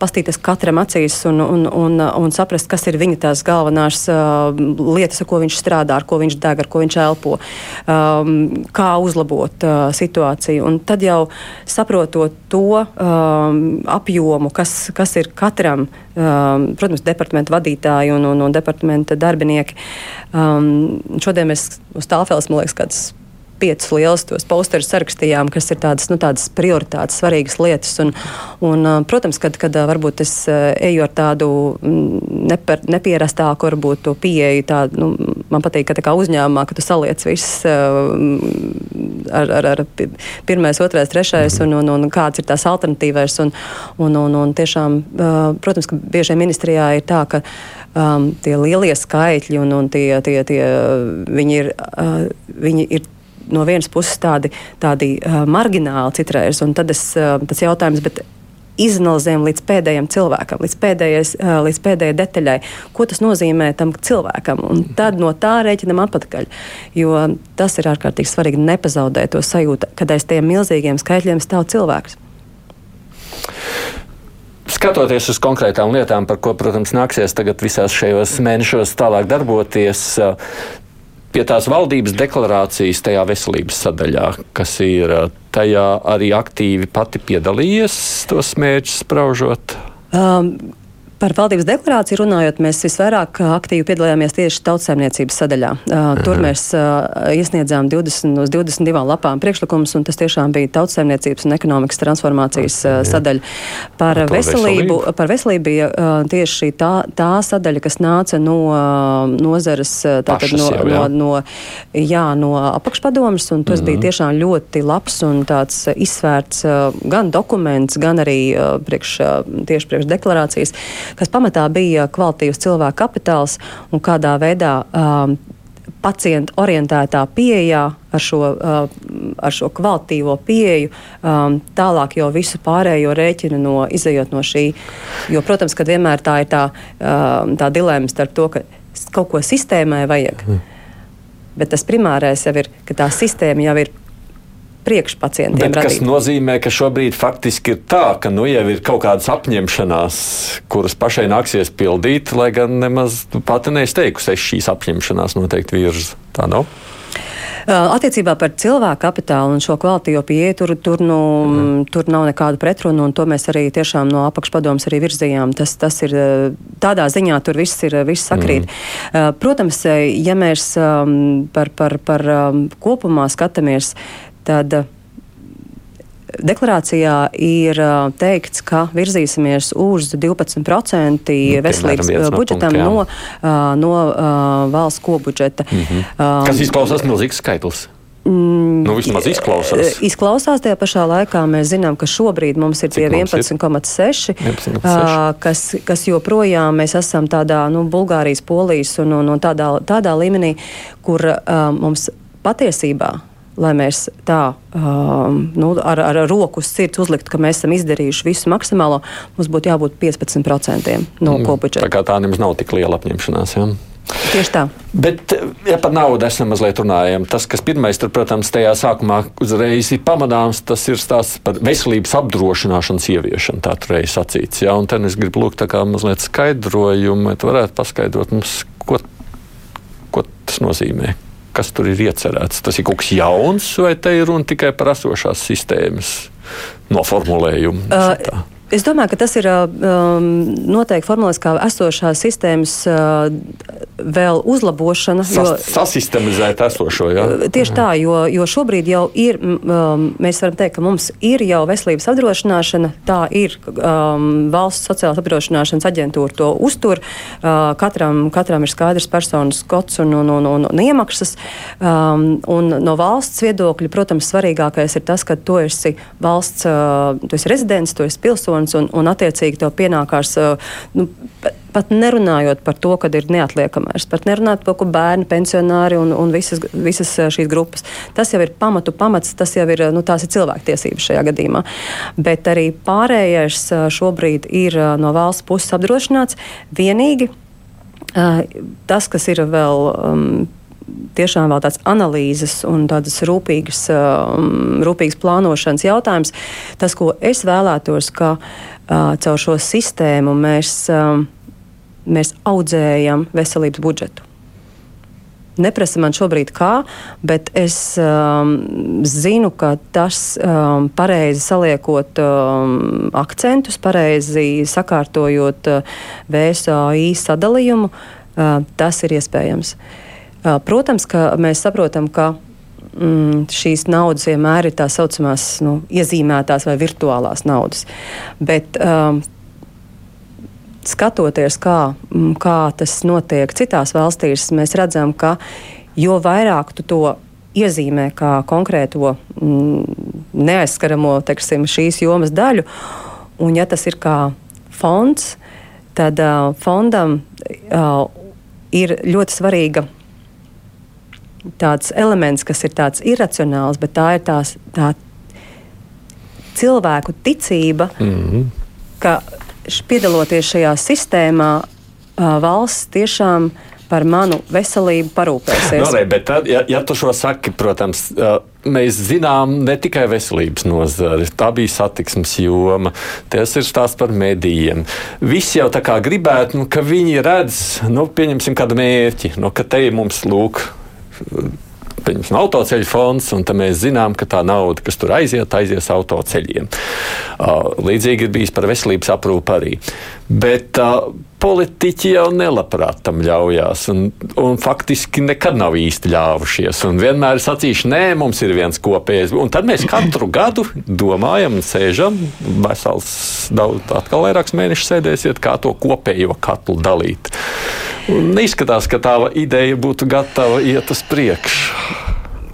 pastīties katram acīs un, un, un, un saprast, kas ir viņa tās galvenās uh, lietas, ar ko viņš strādā, ar ko viņš deg, ar ko viņš elpo, um, kā uzlabot uh, situāciju. Un tad jau saprotot to um, apjomu, kas, kas ir katram, um, protams, departamenta vadītāji un, un, un departamenta darbinieki. Um, šodien mēs uz tālfēles, man liekas, kāds piecus lielus tos posterus sarakstījām, kas ir tādas, nu, tādas prioritātes, svarīgas lietas. Un, un, protams, kad, kad varbūt es eju ar tādu neper, nepierastāku, varbūt pieeju, tā, nu, man patīk, ka tā kā uzņēmumā, ka tu saliec viss ar, ar, ar pirmais, otrais, trešais un, un, un kāds ir tās alternatīvais. Un, un, un, un tiešām, protams, ka bieži ministrijā ir tā, ka um, tie lielie skaitļi un, un tie, tie, tie, viņi ir, uh, viņi ir no vienas puses tādi, tādi uh, margināli citreiz, un tad es, uh, tas jautājums, bet izanalizējam līdz pēdējiem cilvēkam, līdz, pēdējais, uh, līdz pēdējai detaļai, ko tas nozīmē tam cilvēkam. Un tad no tā rēķinam atpakaļ. Jo tas ir ārkārtīgi svarīgi nepazaudēt to sajūtu, kad aiz tiem milzīgiem skaitļiem stāv cilvēks. Skatoties uz konkrētām lietām, par ko, protams, nāksies tagad visās šajos mēnešos tālāk darboties, pie tās valdības deklarācijas tajā veselības sadaļā, kas ir tajā arī aktīvi pati piedalījies tos mērķus spraužot? Um, Par valdības deklarāciju runājot, mēs visvairāk aktīvi piedalījāmies tieši tautsēmniecības sadaļā. Uh, tur mēs uh, iesniedzām 20 uz 22 lapām priekšlikumus, un tas tiešām bija tautsēmniecības un ekonomikas transformācijas uh, sadaļa. Par veselību, veselību, par veselību bija tieši tā, tā sadaļa, kas nāca no nozares, tātad no, jau, jā. no, no, jā, no apakšpadomas, un tas mm -hmm. bija tiešām ļoti labs un tāds izsvērts gan dokuments, gan arī priekš, tieši priekš deklarācijas kas pamatā bija kvalitīvs cilvēku kapitāls un kādā veidā um, pacientu orientētā pieejā ar šo, uh, ar šo kvalitīvo pieeju, um, tālāk jau visu pārējo rēķina no izējot no šī. Jo, protams, ka vienmēr tā ir tā, um, tā dilemma starp to, ka kaut ko sistēmai vajag. Mm. Bet tas primārais jau ir, ka tā sistēma jau ir priekšpacientiem. Bet, radīt. kas nozīmē, ka šobrīd faktiski ir tā, ka nu, jau ir kaut kādas apņemšanās, kuras pašai nāksies pildīt, lai gan nemaz pati neizteikusi, es šīs apņemšanās noteikti virzu. Tā nav. No? Attiecībā par cilvēku kapitālu un šo kvalitīvo pieeju tur, tur, nu, mm. tur nav nekādu pretrunu, un to mēs arī tiešām no apakšpadomas arī virzījām. Tas, tas ir tādā ziņā, tur viss ir viss sakrīt. Mm. Protams, ja mēs par, par, par kopumā skatāmies, tad eh, deklarācijā ir uh, teikts, ka virzīsimies uz 12% nu, veselības no budžetam punktu, no, uh, no uh, valsts kopbudžeta. Mm -hmm. uh, Kas izklausās milzīgs skaitlis? Mm, nu, vismaz izklausās. Izklausās tajā pašā laikā. Mēs zinām, ka šobrīd mums ir Cik tie 11,6, 11, kas, kas joprojām mēs esam tādā nu, Bulgārijas, Polijas un, un, un tādā, tādā līmenī, kur uh, mums patiesībā lai mēs tā um, nu, ar, ar roku uz sirds uzliktu, ka mēs esam izdarījuši visu maksimālo, mums būtu jābūt 15% no mm, kopbudžeta. Tā kā tā nemaz nav tik liela apņemšanās. Ja? Tieši tā. Bet, ja par naudu esam mazliet runājam, tas, kas pirmais, tur, protams, tajā sākumā uzreiz ir pamanāms, tas ir stāsts par veselības apdrošināšanas ieviešanu, tā tur reiz sacīts. Ja? Un te es gribu lūgt tā kā mazliet skaidrojumu, vai tu varētu paskaidrot mums, ko, ko tas nozīmē kas tur ir iecerēts. Tas ir kaut kas jauns, vai te ir runa tikai par esošās sistēmas noformulējumu? Uh, Es domāju, ka tas ir um, noteikti formulēts kā esošās sistēmas uh, vēl uzlabošana. Jo, sasistemizēt esošo, jā. Tieši tā, jo, jo šobrīd jau ir, um, mēs varam teikt, ka mums ir jau veselības apdrošināšana, tā ir um, valsts sociālās apdrošināšanas aģentūra to uztur. Uh, katram, katram ir skaidrs personas kods un, un, un, un, un iemaksas. Um, un no valsts viedokļa, protams, svarīgākais ir tas, ka tu esi valsts, uh, tu esi rezidents, tu esi pilsonis personas, un, un attiecīgi tev pienākās. Nu, pat nerunājot par to, ka ir neatliekamais, pat nerunājot par to, ka bērni, pensionāri un, un visas, visas šīs grupas. Tas jau ir pamatu pamats, tas jau ir, nu, tās ir cilvēktiesības šajā gadījumā. Bet arī pārējais šobrīd ir no valsts puses apdrošināts vienīgi tas, kas ir vēl. Um, tiešām vēl tāds analīzes un tādas rūpīgas, um, rūpīgas plānošanas jautājums. Tas, ko es vēlētos, ka uh, caur šo sistēmu mēs, um, mēs audzējam veselības budžetu. Neprasa man šobrīd kā, bet es um, zinu, ka tas um, pareizi saliekot um, akcentus, pareizi sakārtojot uh, VSAI sadalījumu, uh, tas ir iespējams. Uh, protams, ka mēs saprotam, ka mm, šīs naudas vienmēr ir tā saucamās nu, iezīmētās vai virtuālās naudas. Bet, um, skatoties, kā, mm, kā tas notiek citās valstīs, mēs redzam, ka jo vairāk tu to iezīmē kā konkrēto mm, neaizskaramo teksim, šīs jomas daļu, un ja tas ir kā fonds, tad uh, fondam uh, ir ļoti svarīga tāds elements, kas ir tāds irracionāls, bet tā ir tās, tā cilvēku ticība, mm -hmm. ka piedaloties šajā sistēmā, valsts tiešām par manu veselību parūpēsies. No, ne, bet tad, ja, ja tu šo saki, protams, mēs zinām ne tikai veselības nozari, tā bija satiksmes joma, tas ir stāsts par medijiem. Visi jau tā kā gribētu, nu, ka viņi redz, nu, pieņemsim kādu mērķi, nu, ka te mums lūk pieņemsim, autoceļu fonds, un mēs zinām, ka tā nauda, kas tur aiziet, aizies autoceļiem. Līdzīgi ir bijis par veselības aprūpu arī. Bet uh, politiķi jau nelabprāt tam ļaujās, un, un faktiski nekad nav īsti ļāvušies. Un vienmēr ir sacījuši, nē, mums ir viens kopējs. Un tad mēs katru gadu domājam sēžam, vesels daudz, atkal vairākus mēnešus sēdēsiet, kā to kopējo katlu dalīt. Un izskatās, ka tā ideja būtu gatava iet uz priekšu.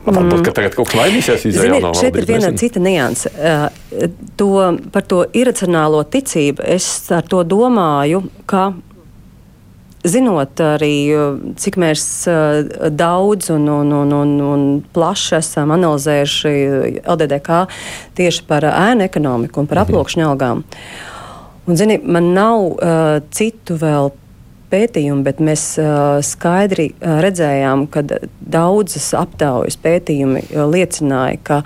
Varbūt, ka tagad kaut kas mainīsies. Zini, no šeit ir viena cita nianse. Uh, to, par to iracionālo ticību es ar to domāju, ka zinot arī, cik mēs uh, daudz un, un, un, un, un plaši esam analizējuši LDDK tieši par ēnu ekonomiku un par mhm. aploksņa algām. Un, zini, man nav uh, citu vēl pētījumi, bet mēs skaidri redzējām, ka daudzas aptaujas pētījumi liecināja, ka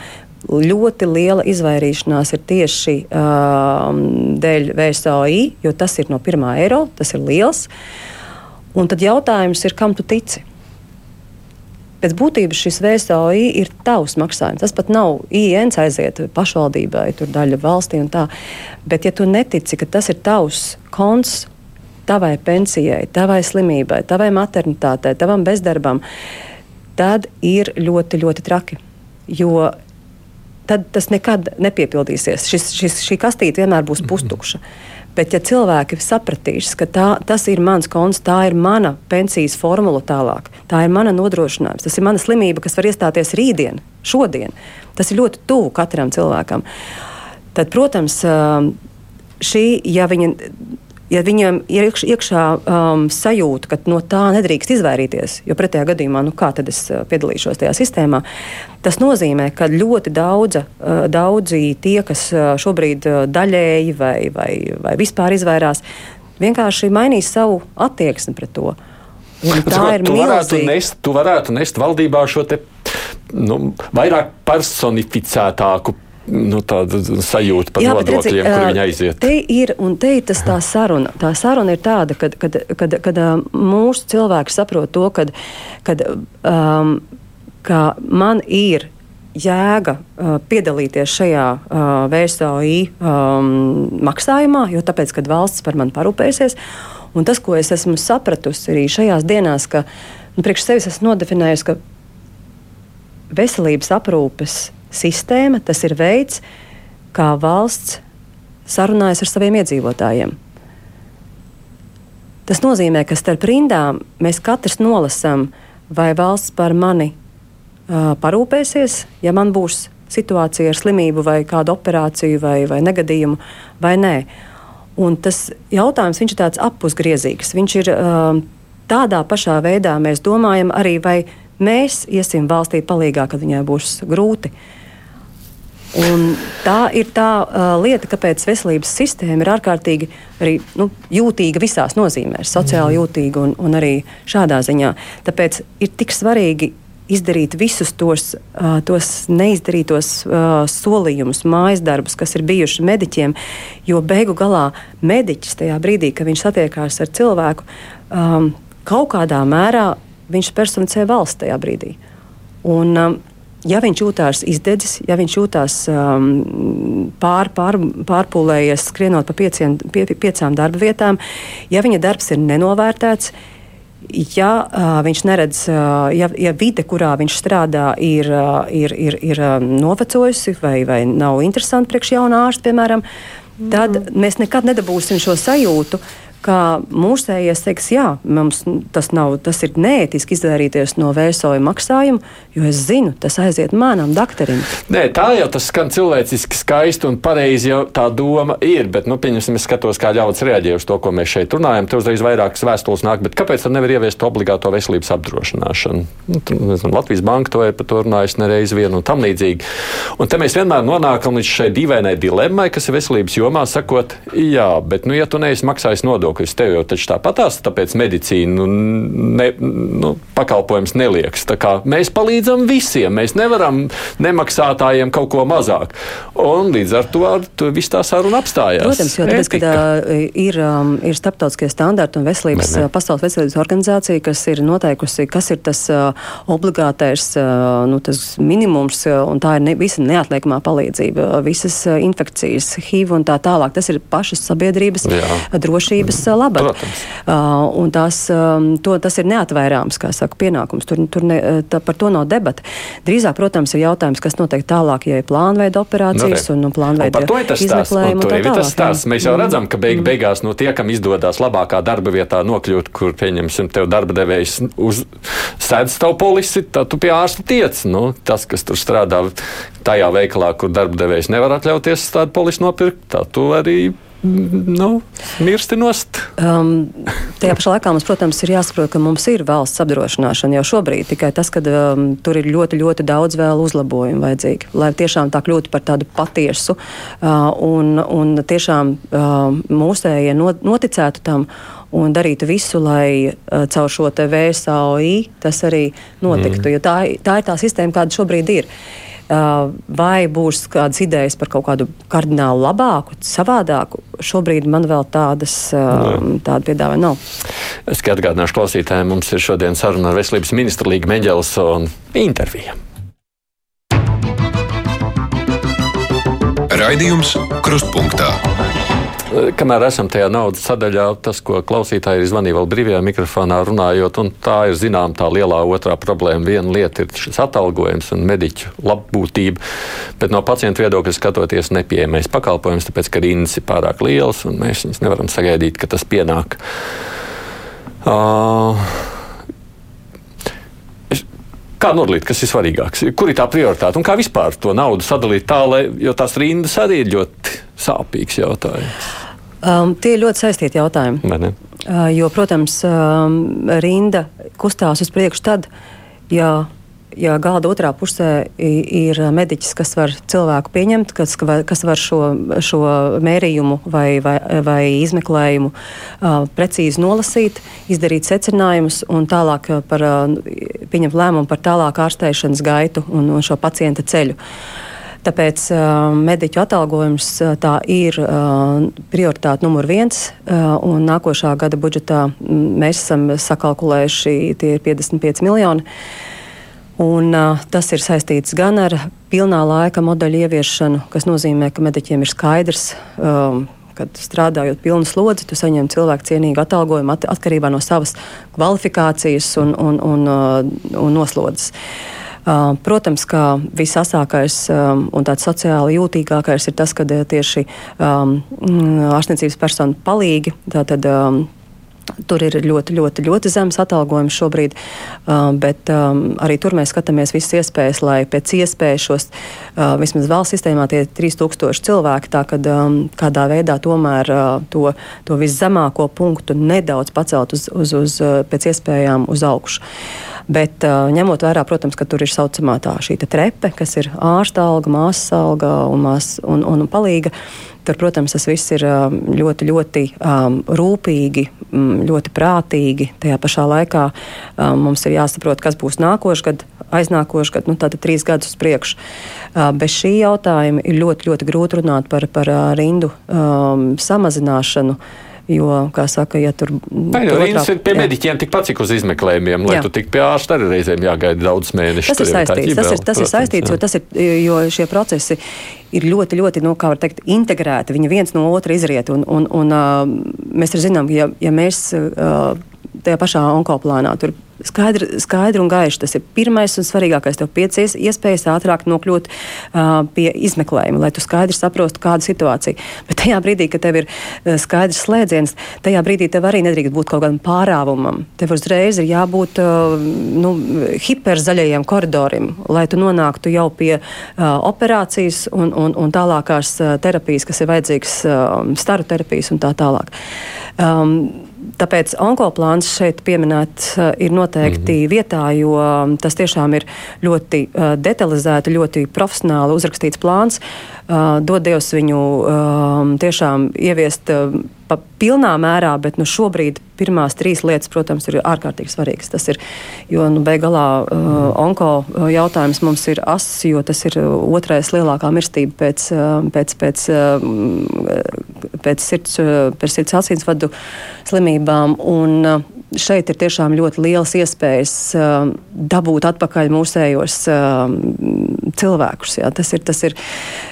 ļoti liela izvairīšanās ir tieši uh, dēļ VSOI, jo tas ir no pirmā eiro, tas ir liels. Un tad jautājums ir, kam tu tici? Pēc būtības šis VSOI ir tavs maksājums. Tas pat nav INC aiziet pašvaldībai, tur daļa valstī un tā. Bet, ja tu netici, ka tas ir tavs konts tavai pensijai, tavai slimībai, tavai maternitātei, tavam bezdarbam, tad ir ļoti, ļoti traki. Jo tad tas nekad nepiepildīsies. Šis, šis, šī kastīte vienmēr būs pustukša. Bet, ja cilvēki sapratīs, ka tā, tas ir mans konts, tā ir mana pensijas formula tālāk, tā ir mana nodrošinājums, tas ir mana slimība, kas var iestāties rītdien, šodien, tas ir ļoti tuvu katram cilvēkam. Tad, protams, šī, ja viņa ja viņam ir iekš, iekšā um, sajūta, ka no tā nedrīkst izvairīties, jo pretējā gadījumā, nu, kā tad es uh, piedalīšos tajā sistēmā, tas nozīmē, ka ļoti daudza, uh, daudzi tie, kas uh, šobrīd daļēji vai, vai, vai vispār izvairās, vienkārši mainīs savu attieksmi pret to. Un tā tu, ir tu varētu, nest, tu varētu nest valdībā šo te, nu, vairāk personificētāku nu, tāda sajūta par Jā, nodokļiem, kur viņi aiziet. Te ir, un te ir tas tā saruna. Tā saruna ir tāda, kad, kad, kad, kad mūsu cilvēki saprot to, kad, kad um, ka man ir jēga uh, piedalīties šajā uh, VSOI um, maksājumā, jo tāpēc, kad valsts par mani parūpēsies. Un tas, ko es esmu sapratusi arī šajās dienās, ka nu, priekš sevis esmu nodefinējusi, ka veselības aprūpes sistēma, tas ir veids, kā valsts sarunājas ar saviem iedzīvotājiem. Tas nozīmē, ka starp rindām mēs katrs nolasām, vai valsts par mani uh, parūpēsies, ja man būs situācija ar slimību, vai kādu operāciju, vai, vai negadījumu, vai nē. Un tas jautājums ir tāds apusgriezīgs. Viņš ir uh, tādā pašā veidā, mēs domājam arī, vai mēs iesim valstī palīdzīgā, kad viņai būs grūti. Uh, Un tā ir tā uh, lieta, kāpēc veselības sistēma ir ārkārtīgi arī, nu, jūtīga visās nozīmēs, sociāli jūtīga un, un arī šādā ziņā. Tāpēc ir tik svarīgi izdarīt visus tos, uh, tos neizdarītos uh, solījumus, mājas darbus, kas ir bijuši mediķiem, jo beigu galā mediķis tajā brīdī, kad viņš satiekās ar cilvēku, um, kaut kādā mērā viņš personificē valsts tajā brīdī. Un, um, ja viņš jūtās izdedzis, ja viņš jūtās um, pār, pār, pārpūlējies, skrienot pa pieciem, pie, piecām darba vietām, ja viņa darbs ir nenovērtēts, ja uh, viņš neredz, uh, ja, ja vide, kurā viņš strādā, ir, uh, ir, ir, ir uh, novecojusi vai, vai nav interesanti priekš jaunā ārsta, piemēram, tad mm. mēs nekad nedabūsim šo sajūtu, ka mūsējais teiks, jā, mums tas, nav, tas ir neētiski izvairīties no vēsoja maksājuma, jo es zinu, tas aiziet manam doktoram. Nē, tā jau tas skan cilvēciski skaisti un pareizi jau tā doma ir, bet, nu, pieņemsim, es skatos, kā ļauts reaģē uz to, ko mēs šeit runājam. Te uzreiz vairākas vēstules nāk, bet kāpēc tad nevar ieviest obligāto veselības apdrošināšanu? Nu, tur, nezinu, Latvijas banka to ir par to runājusi nereiz vienu un tam līdzīgi. Un te mēs vienmēr nonākam līdz šai dīvainai dilemmai, kas ir veselības jomā, sakot, jā, bet, nu, ja tu neesi maksājis nodokļus, nodokļus. Tev jau taču tāpatās, tāpēc medicīna ne, nu, pakalpojums nelieks. Mēs palīdzam visiem. Mēs nevaram nemaksātājiem kaut ko mazāk. Un līdz ar to to viss tā saruna apstājās. Protams, jo tāpēc, kad, uh, ir, ir starptautiskie standarti un veselības, ne, ne. pasaules veselības organizācija, kas ir noteikusi, kas ir tas obligātais nu, tas minimums, un tā ir ne, visa neatliekamā palīdzība, visas infekcijas, HIV un tā tālāk. Tas ir pašas sabiedrības Jā. drošības labad. Uh, tās, um, to, tas ir neatvairāms, saka, pienākums. Tur, tur ne, tā, par to nav debata. Drīzāk, protams, ir jautājums, kas notiek tālāk, ja ir plānveida operācijas nu, un, un plānveida izmeklējumi. Tā tā tas stāsts. Mēs jau mm. redzam, ka beig, mm. beigās no tie, kam izdodas labākā darba vietā nokļūt, kur, pieņemsim, tev darba devējs sēdz tavu polisi, tad tu pie ārsta tiec. Nu, tas, kas tur strādā tajā veikalā, kur darba devējs nevar atļauties tādu polisi nopirkt, tā tu arī nu, mirsti nost. Um, tajā pašā laikā mums, protams, ir jāsaprot, ka mums ir valsts apdrošināšana jau šobrīd. Tikai tas, ka um, tur ir ļoti, ļoti daudz vēl uzlabojumu vajadzīgi, lai tiešām tā kļūtu par tādu patiesu uh, un, un tiešām uh, mūsējie noticētu tam un darītu visu, lai uh, caur šo VSAOI tas arī notiktu. Mm. Tā, tā ir tā sistēma, kāda šobrīd ir. Vai būs kādas idejas par kaut kādu kardinālu labāku, savādāku? Šobrīd man vēl tādas tāda piedāvājuma nav. Es tikai atgādināšu klausītājiem, mums ir šodien saruna ar veselības ministru Līgu Meģelsonu interviju. Raidījums Krustpunktā. Kamēr esam tajā naudas sadaļā, tas, ko klausītāji ir izvanīja vēl brīvajā mikrofonā runājot, un tā ir zinām tā lielā otrā problēma. Viena lieta ir šis atalgojums un mediķu labbūtība, bet no pacientu viedokļa skatoties nepieejamais pakalpojums, tāpēc, ka rindas ir pārāk lielas un mēs viņus nevaram sagaidīt, ka tas pienāk. Uh, Kā nodalīt, kas ir svarīgāks? Kur ir tā prioritāte un kā vispār to naudu sadalīt tā, lai, jo tās rindas arī ir ļoti sāpīgs jautājums. Um, tie ir ļoti saistīti jautājumi. Uh, jo, protams, um, rinda kustās uz priekšu tad, ja ja galda otrā pusē ir mediķis, kas var cilvēku pieņemt, kas, kas var šo, šo mērījumu vai, vai, vai izmeklējumu uh, precīzi nolasīt, izdarīt secinājumus un tālāk par, uh, pieņemt lēmumu par tālāku ārstēšanas gaitu un, un šo pacienta ceļu. Tāpēc mediķu atalgojums tā ir prioritāte numur viens. Un nākošā gada budžetā mēs esam sakalkulējuši tie ir 55 miljoni. Un, uh, tas ir saistīts gan ar pilnā laika modeļu ieviešanu, kas nozīmē, ka mediķiem ir skaidrs, um, kad strādājot pilnu slodzi, tu saņem cilvēku cienīgu atalgojumu at atkarībā no savas kvalifikācijas un, un, un, uh, un noslodzes. Uh, protams, ka visasākais un tāds sociāli jūtīgākais ir tas, kad tieši um, ārstniecības personu palīgi, tātad Tur ir ļoti, ļoti, ļoti zems atalgojums šobrīd, bet arī tur mēs skatāmies visas iespējas, lai pēc iespējas šos vismaz valsts sistēmā tie 3000 cilvēki, tā kad kādā veidā tomēr to, to viszemāko punktu nedaudz pacelt uz, uz, uz pēc iespējām uz augšu. Bet uh, ņemot vērā, protams, ka tur ir saucamā tā šī trepe, kas ir ārsta alga, māsas alga un, mās, un, un, un palīga. Tur, protams, tas viss ir ļoti, ļoti um, rūpīgi, ļoti prātīgi. Tajā pašā laikā um, mums ir jāsaprot, kas būs nākošais gads, aiznākošais gads, nu, tātad trīs gadus uz priekšu. Uh, bez šī jautājuma ir ļoti, ļoti grūti runāt par, par uh, rindu um, samazināšanu. Uh, Jo, kā saka, ja tur Nē, jau otrā, ir pie mediķiem tikpat cik uz izmeklējumiem, lai jā. tu tik pie ārsta arī reizēm jāgaida daudz mēnešu. Tas ir saistīts, tas ir, tas protams, ir saistīts, jo, tas ir, jo šie procesi ir ļoti, ļoti, nu, kā var teikt, integrēti. Viņi viens no otra izriet, un, un, un mēs arī zinām, ja, ja mēs tajā pašā onkoplānā tur skaidri, skaidri un gaiši. Tas ir pirmais un svarīgākais. Tev piecies iespējas ātrāk nokļūt uh, pie izmeklējuma, lai tu skaidri saprostu, kāda situācija. Bet tajā brīdī, kad tev ir uh, skaidrs slēdziens, tajā brīdī tev arī nedrīkst būt kaut kādam pārāvumam. Tev uzreiz ir jābūt uh, nu, hiperzaļajiem koridoriem, lai tu nonāktu jau pie uh, operācijas un, un, un tālākās uh, terapijas, kas ir vajadzīgas, uh, staru terapijas un tā tālāk. Um, Tāpēc onkoplāns šeit pieminēts uh, ir noteikti mm -hmm. vietā, jo um, tas tiešām ir ļoti uh, detalizēti, ļoti profesionāli uzrakstīts plāns. Uh, dod Dievs viņu tiešām ieviest. Pa pilnā mērā, bet nu, šobrīd pirmās trīs lietas, protams, ir ārkārtīgi svarīgas. Tas ir, jo nu, beigās uh, onko uh, jautājums mums ir ass, jo tas ir otrais lielākā mirstība pēc, pēc, pēc, uh, pēc sirds, uh, pēc sirds asinsvadu slimībām. Un, uh, šeit ir tiešām ļoti liels iespējas uh, dabūt atpakaļ mūsējos uh, cilvēkus. Jā. Tas ir, tas ir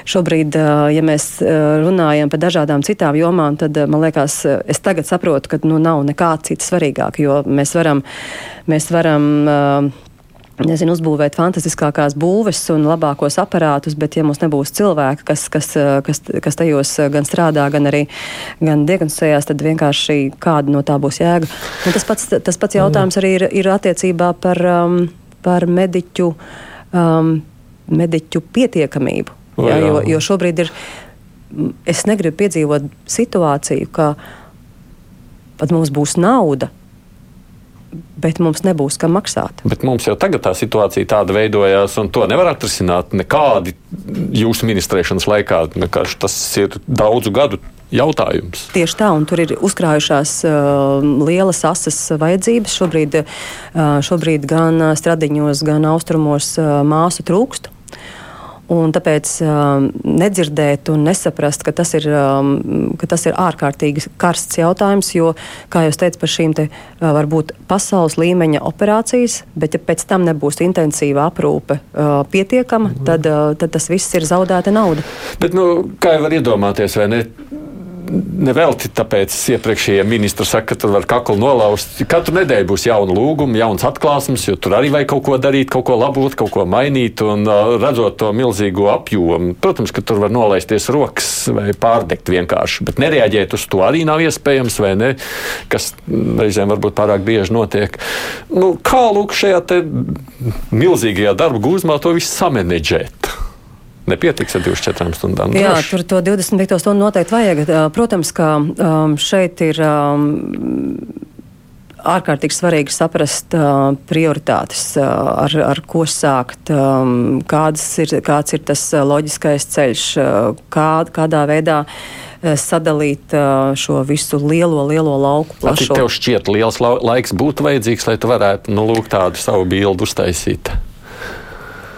šobrīd, uh, ja mēs runājam par dažādām citām jomām, tad man liekas, es tagad saprotu, ka nu, nav nekā cita svarīgāka, jo mēs varam, mēs varam uh, nezinu, uzbūvēt fantastiskākās būves un labākos aparātus, bet ja mums nebūs cilvēki, kas, kas, kas, kas tajos gan strādā, gan arī gan diagnosticējās, tad vienkārši kāda no tā būs jēga. Un tas pats, tas pats jautājums arī ir, ir attiecībā par, um, par mediķu, um, mediķu pietiekamību. O, jā, jo, jo šobrīd ir, es negribu piedzīvot situāciju, ka pat mums būs nauda, bet mums nebūs kam maksāt. Bet mums jau tagad tā situācija tāda veidojās, un to nevar atrisināt nekādi jūsu ministrēšanas laikā. Nekāši tas ir daudzu gadu jautājums. Tieši tā, un tur ir uzkrājušās uh, lielas asas vajadzības. Šobrīd, uh, šobrīd gan stradiņos, gan austrumos uh, māsu trūkst. Un tāpēc um, nedzirdēt un nesaprast, ka tas, ir, um, ka tas ir ārkārtīgi karsts jautājums, jo, kā jau teicu, par šīm te uh, varbūt pasaules līmeņa operācijas, bet ja pēc tam nebūs intensīva aprūpe uh, pietiekama, mhm. tad, uh, tad tas viss ir zaudēta nauda. Bet, nu, kā jau var iedomāties, vai ne? Nevelti tāpēc iepriekšējie ministri saka, ka tur var kaklu nolauzt. Katru nedēļu būs jauna lūguma, jauns atklāsmes, jo tur arī vajag kaut ko darīt, kaut ko labot, kaut ko mainīt. Un redzot to milzīgo apjomu, protams, ka tur var nolaisties rokas vai pārdegt vienkārši. Bet nereaģēt uz to arī nav iespējams, vai ne? Kas reizēm varbūt pārāk bieži notiek. Nu, kā lūk šajā milzīgajā darba gūzmā to visu samanedžēt? Nepietiks ar 24 stundām. Jā, droši. tur to 25 stundu noteikti vajag. Protams, ka um, šeit ir. Um, ārkārtīgi svarīgi saprast uh, prioritātes, uh, ar, ar ko sākt, um, ir, kāds ir tas loģiskais ceļš, uh, kā, kādā veidā uh, sadalīt uh, šo visu lielo, lielo lauku. Cik tev šķiet, liels laiks būtu vajadzīgs, lai tu varētu nu, lūk, tādu savu bildu uztaisīt?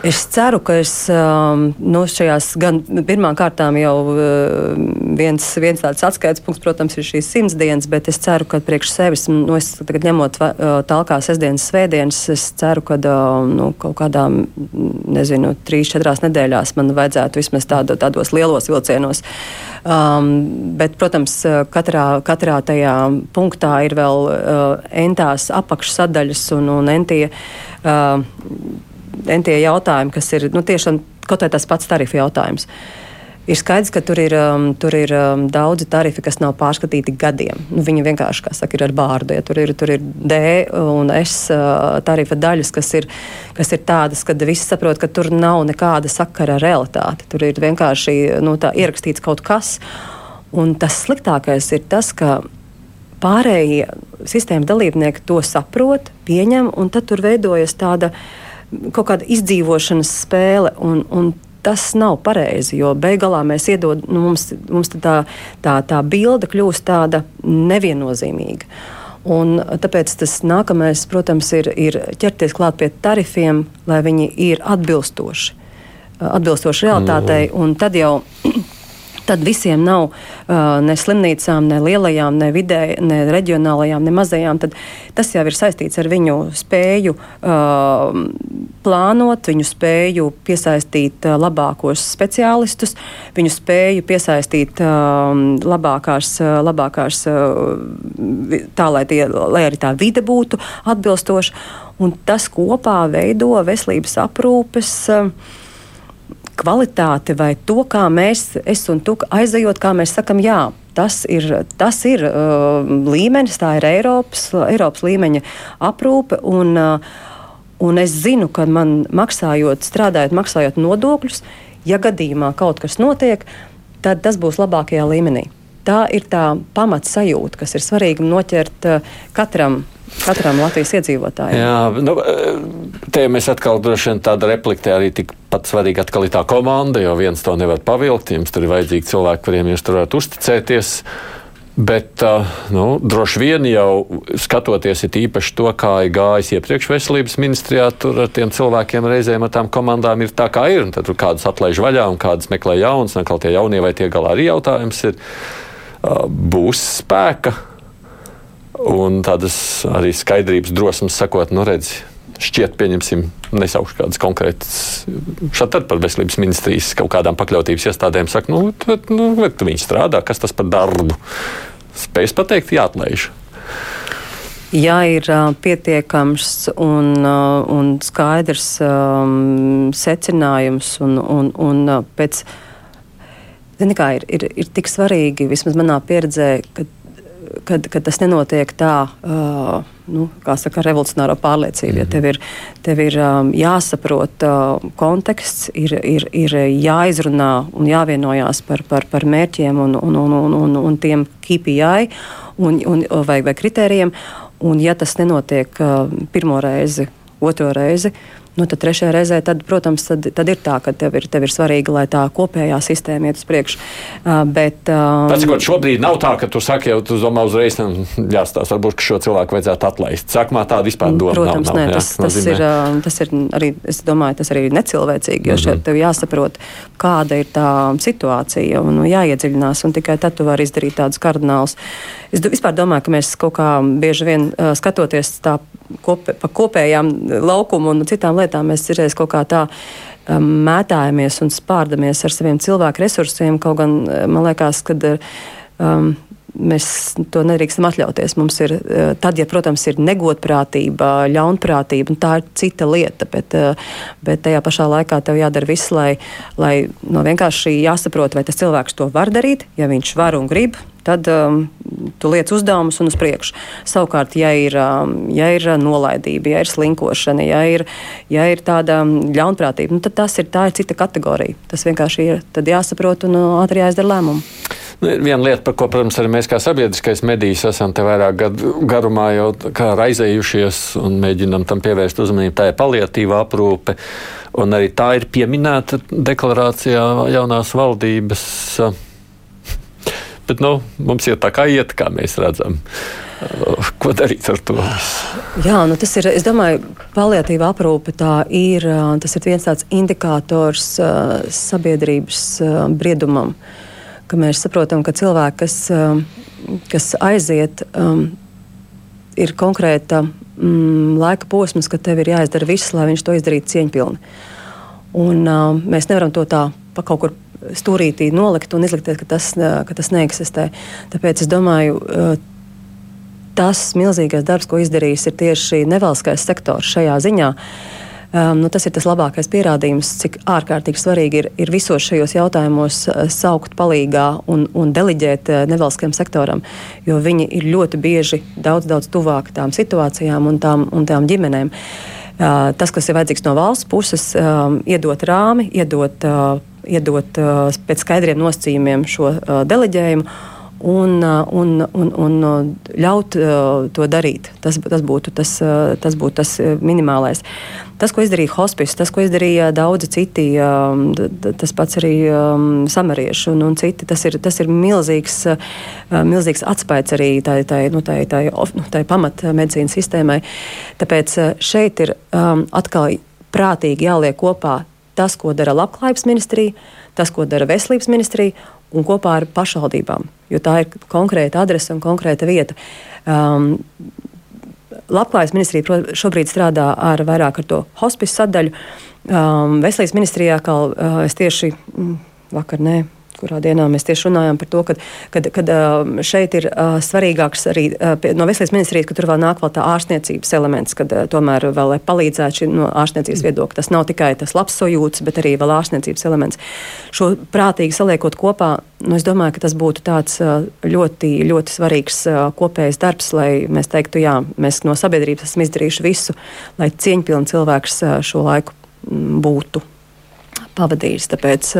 Es ceru, ka es um, nu, šajās gan pirmām kārtām jau uh, viens, viens tāds atskaites punkts, protams, ir šīs simts dienas, bet es ceru, ka priekš sevis, nu, es tagad ņemot uh, talkā sestdienas, svētdienas, es ceru, ka uh, nu, kaut kādā, nezinu, trīs, četrās nedēļās man vajadzētu vismaz tādu, tādos lielos vilcienos. Um, bet, protams, katrā, katrā tajā punktā ir vēl uh, entās apakšsadaļas un, un entie. Uh, tie jautājumi, kas ir nu, tiešām kaut kā tas pats tarifu jautājums. Ir skaidrs, ka tur ir, um, tur ir um, daudzi tarifi, kas nav pārskatīti gadiem. Nu, viņi vienkārši, kā saka, ir ar bārdu. Ja tur, ir, tur ir D un S uh, tarifa daļas, kas ir, kas ir tādas, ka visi saprot, ka tur nav nekāda sakara ar realitāti. Tur ir vienkārši nu, ierakstīts kaut kas. Un tas sliktākais ir tas, ka pārējie sistēmas dalībnieki to saprot, pieņem, un tad tur veidojas tāda kaut kāda izdzīvošanas spēle. Un, un tas nav pareizi, jo beigās mēs iedod, nu, mums, mums tā, tā, tā bilde kļūst tāda neviennozīmīga. Un tāpēc tas nākamais, protams, ir, ir ķerties klāt pie tarifiem, lai viņi ir atbilstoši, atbilstoši realitātei. Mm. Tad jau tad visiem nav uh, ne slimnīcām, ne lielajām, ne vidē, ne reģionālajām, ne mazajām. Tad tas jau ir saistīts ar viņu spēju uh, plānot, viņu spēju piesaistīt uh, labākos speciālistus, viņu spēju piesaistīt uh, labākās, uh, labākās uh, tā, lai, tie, lai arī tā vide būtu atbilstoša. Un tas kopā veido veselības aprūpes. Uh, kvalitāti vai to, kā mēs, es un tu aizejot, kā mēs sakam, jā. Tas ir, tas ir uh, līmenis, tā ir Eiropas, Eiropas līmeņa aprūpe. Un, uh, un es zinu, ka man maksājot, strādājot, maksājot nodokļus, ja gadījumā kaut kas notiek, tad tas būs labākajā līmenī. Tā ir tā pamatsajūta, kas ir svarīga noķert uh, katram katram Latvijas iedzīvotājam. Jā, nu, te mēs atkal droši vien tāda repliktē arī tikpat svarīga atkal ir tā komanda, jo viens to nevar pavilkt, jums tur ir vajadzīgi cilvēki, kuriem jūs tur varat uzticēties. Bet nu, droši vien jau skatoties īpaši to, kā ir gājis iepriekš veselības ministrijā, tur ar tiem cilvēkiem reizēm ar tām komandām ir tā, kā ir. Tad tur kādas atlaiž vaļā un kādas meklē jaunas, un atkal tie jaunie vai tie galā arī jautājums ir. Būs spēka un tādas arī skaidrības, drosmes sakot, nu redzi, šķiet, pieņemsim, nesaukšu kādas konkrētas, šādi par veselības ministrijas kaut kādām pakļautības iestādēm saka, nu, bet, nu, bet viņi strādā, kas tas par darbu? Spējas pateikt, jāatlaiž. Ja ir uh, pietiekams un, uh, un skaidrs um, secinājums, un, un, un uh, pēc, kā, ir, ir, ir tik svarīgi, vismaz manā pieredzē, ka kad, kad tas nenotiek tā, uh, nu, kā saka, revolucionāro pārliecību. Ja mhm. tev ir, tev ir um, jāsaprot uh, konteksts, ir, ir, ir jāizrunā un jāvienojās par, par, par mērķiem un, un, un, un, un, un tiem KPI un, un, vai, vai kritērijiem. Un, ja tas nenotiek uh, pirmo reizi, otro reizi, uh, Nu, tad trešajā reizē, tad, protams, tad, tad ir tā, ka tev ir, tev ir svarīgi, lai tā kopējā sistēma iet uz priekšu. Uh, bet, Tas, ko šobrīd nav tā, ka tu saki, jau tu domā uzreiz, jāstāsta, varbūt šo cilvēku vajadzētu atlaist. Sākumā tāda vispār doma protams, nav. nav nē, tas, jā, tas, ir, uh, tas ir arī, es domāju, tas arī necilvēcīgi, jo mm -hmm. šeit tev jāsaprot, kāda ir tā situācija un nu, jāiedziļinās, un tikai tad tu vari izdarīt tādus kardinālus. Es vispār domāju, ka mēs kaut kā bieži vien uh, skatoties tā kopē, pa kopējām laukumu un citām lietām mēs citreiz kaut kā tā um, mētājamies un spārdamies ar saviem cilvēku resursiem. Kaut gan uh, man liekas, ka um, mēs to nedrīkstam atļauties. Mums ir, uh, tad, ja, protams, ir negodprātība, ļaunprātība, tā ir cita lieta, bet, uh, bet tajā pašā laikā tev jādara viss, lai, lai no vienkārši jāsaprot, vai tas cilvēks to var darīt, ja viņš var un grib, tad um, tu liec uzdevumus un uz priekšu. Savukārt, ja ir, um, ja ir nolaidība, ja ir slinkošana, ja ir, ja ir tāda um, ļaunprātība, nu, tad tas ir, ir cita kategorija. Tas vienkārši ir jāsaprot un uh, ātri jāizdara lēmumu. Nu, viena lieta, par ko, protams, arī mēs kā sabiedriskais medijs esam te vairāk gadu garumā jau raizējušies un mēģinam tam pievērst uzmanību, tā ir paliatīva aprūpe. Un arī tā ir pieminēta deklarācijā jaunās valdības. Uh, Bet nu, mums ir tā kā iet, kā mēs redzam. Uh, ko darīt ar to? Jā, nu tas ir. Es domāju, paliatīva aprūpe ir. Uh, ir viens tāds indikators uh, sabiedrības briedumam, mēs saprotam, ka cilvēki, kas, kas aiziet, um, ir konkrēta mm, laika posms, kad tev ir jāizdara viss, lai viņš to izdarītu cieņpilni. Un, mēs nevaram to tā pa kaut kur stūrītī nolikt un izlikties, ka tas, ka tas neeksistē. Tāpēc es domāju, tas milzīgais darbs, ko izdarījis, ir tieši nevalstiskais sektors šajā ziņā. um, nu, tas ir tas labākais pierādījums, cik ārkārtīgi svarīgi ir, ir visos šajos jautājumos saukt palīgā un, un deliģēt uh, nevalstiskajam sektoram, jo viņi ir ļoti bieži daudz, daudz tuvāk tām situācijām un tām, un tām ģimenēm. Uh, tas, kas ir vajadzīgs no valsts puses, um, iedot rāmi, iedot, uh, iedot uh, pēc skaidriem nosacījumiem šo uh, deleģējumu un, uh, un, un, un uh, ļaut to darīt. Tas, tas, būtu tas, tas būtu tas minimālais. Tas, ko izdarīja hospice, tas, ko izdarīja daudzi citi, um, tas pats arī um, samarieši un, un citi, tas ir, tas ir milzīgs, milzīgs atspējas arī tai, tai, nu, tai, tai, nu, tai pamatmedicīnas sistēmai. Tāpēc šeit ir um, atkal prātīgi jāliek kopā tas, ko dara Labklājības ministrija, tas, ko dara Veselības ministrija un kopā ar pašvaldībām, jo tā ir konkrēta adrese un konkrēta vieta. Um, Labklājības ministrija šobrīd strādā ar vairāk ar to hospice sadaļu. Um, Veselības ministrijā, kā uh, es tieši mm, vakar, ne, kurā dienā mēs tieši runājām par to, ka kad, kad, šeit ir svarīgāks arī no veselības ministrijas, ka tur vēl nāk vēl tā ārstniecības elements, kad tomēr vēl palīdzētu šī no ārstniecības viedokļa. Tas nav tikai tas labs sajūts, bet arī vēl ārstniecības elements. Šo prātīgi saliekot kopā, nu, es domāju, ka tas būtu tāds ļoti, ļoti svarīgs kopējs darbs, lai mēs teiktu, jā, mēs no sabiedrības esam izdarījuši visu, lai cieņpilni cilvēks šo laiku būtu pavadījis. Tāpēc,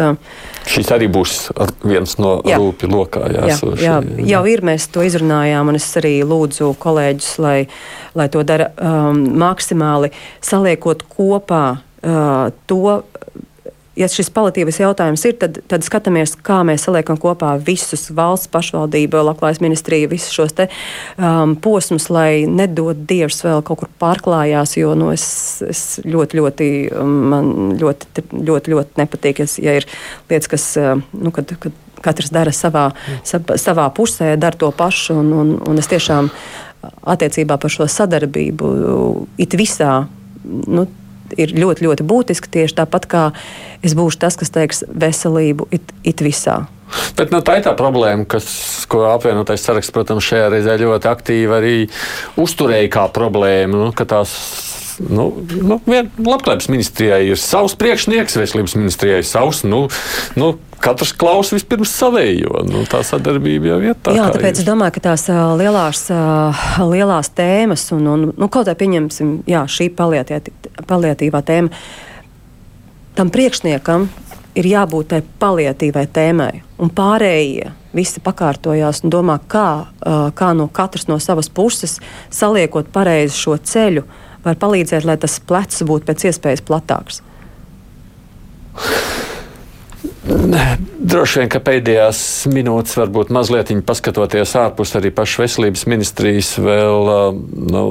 Šis arī būs viens no jā, rūpju lokā. Jā, jā, jau ir, mēs to izrunājām, un es arī lūdzu kolēģus, lai, lai to dara um, maksimāli saliekot kopā uh, to ja šis paliatīvais jautājums ir, tad, tad skatāmies, kā mēs saliekam kopā visus valsts pašvaldību, labklājības ministriju, visus šos te, um, posmus, lai nedod dievs vēl kaut kur pārklājās, jo nu, es, es ļoti, ļoti, um, man ļoti, ļoti, ļoti nepatīk, ja ir lietas, kas, uh, nu, kad, kad katrs dara savā, savā pusē, dara to pašu, un, un, un es tiešām attiecībā par šo sadarbību it visā, nu, ir ļoti, ļoti būtiski. Tieši tāpat kā es būšu tas, kas teiks veselību it, it visā. Bet nu, tā ir tā problēma, kas, ko apvienotais saraksts, protams, šajā reizē ļoti aktīvi arī uzturēja kā problēmu. Nu, tās nu, nu, labklājības ministrijai ir savs priekšnieks, veselības ministrijai savs. Nu, nu, katrs klausa vispirms savējo. Nu, tā sadarbība jau ir tā. Jā, tāpēc ir. es domāju, ka tās uh, lielās, uh, lielās tēmas, un, un nu, kaut kā pieņemsim, jā, šī paliatīvā tēma, tam priekšniekam ir jābūt tai paliatīvai tēmai, un pārējie visi pakārtojās un domā, kā, uh, kā no katras no savas puses saliekot pareizi šo ceļu, var palīdzēt, lai tas plecs būtu pēc iespējas platāks. Droši vien, ka pēdējās minūtes, varbūt mazliet paskatoties ārpus arī pašas veselības ministrijas, vēl nu,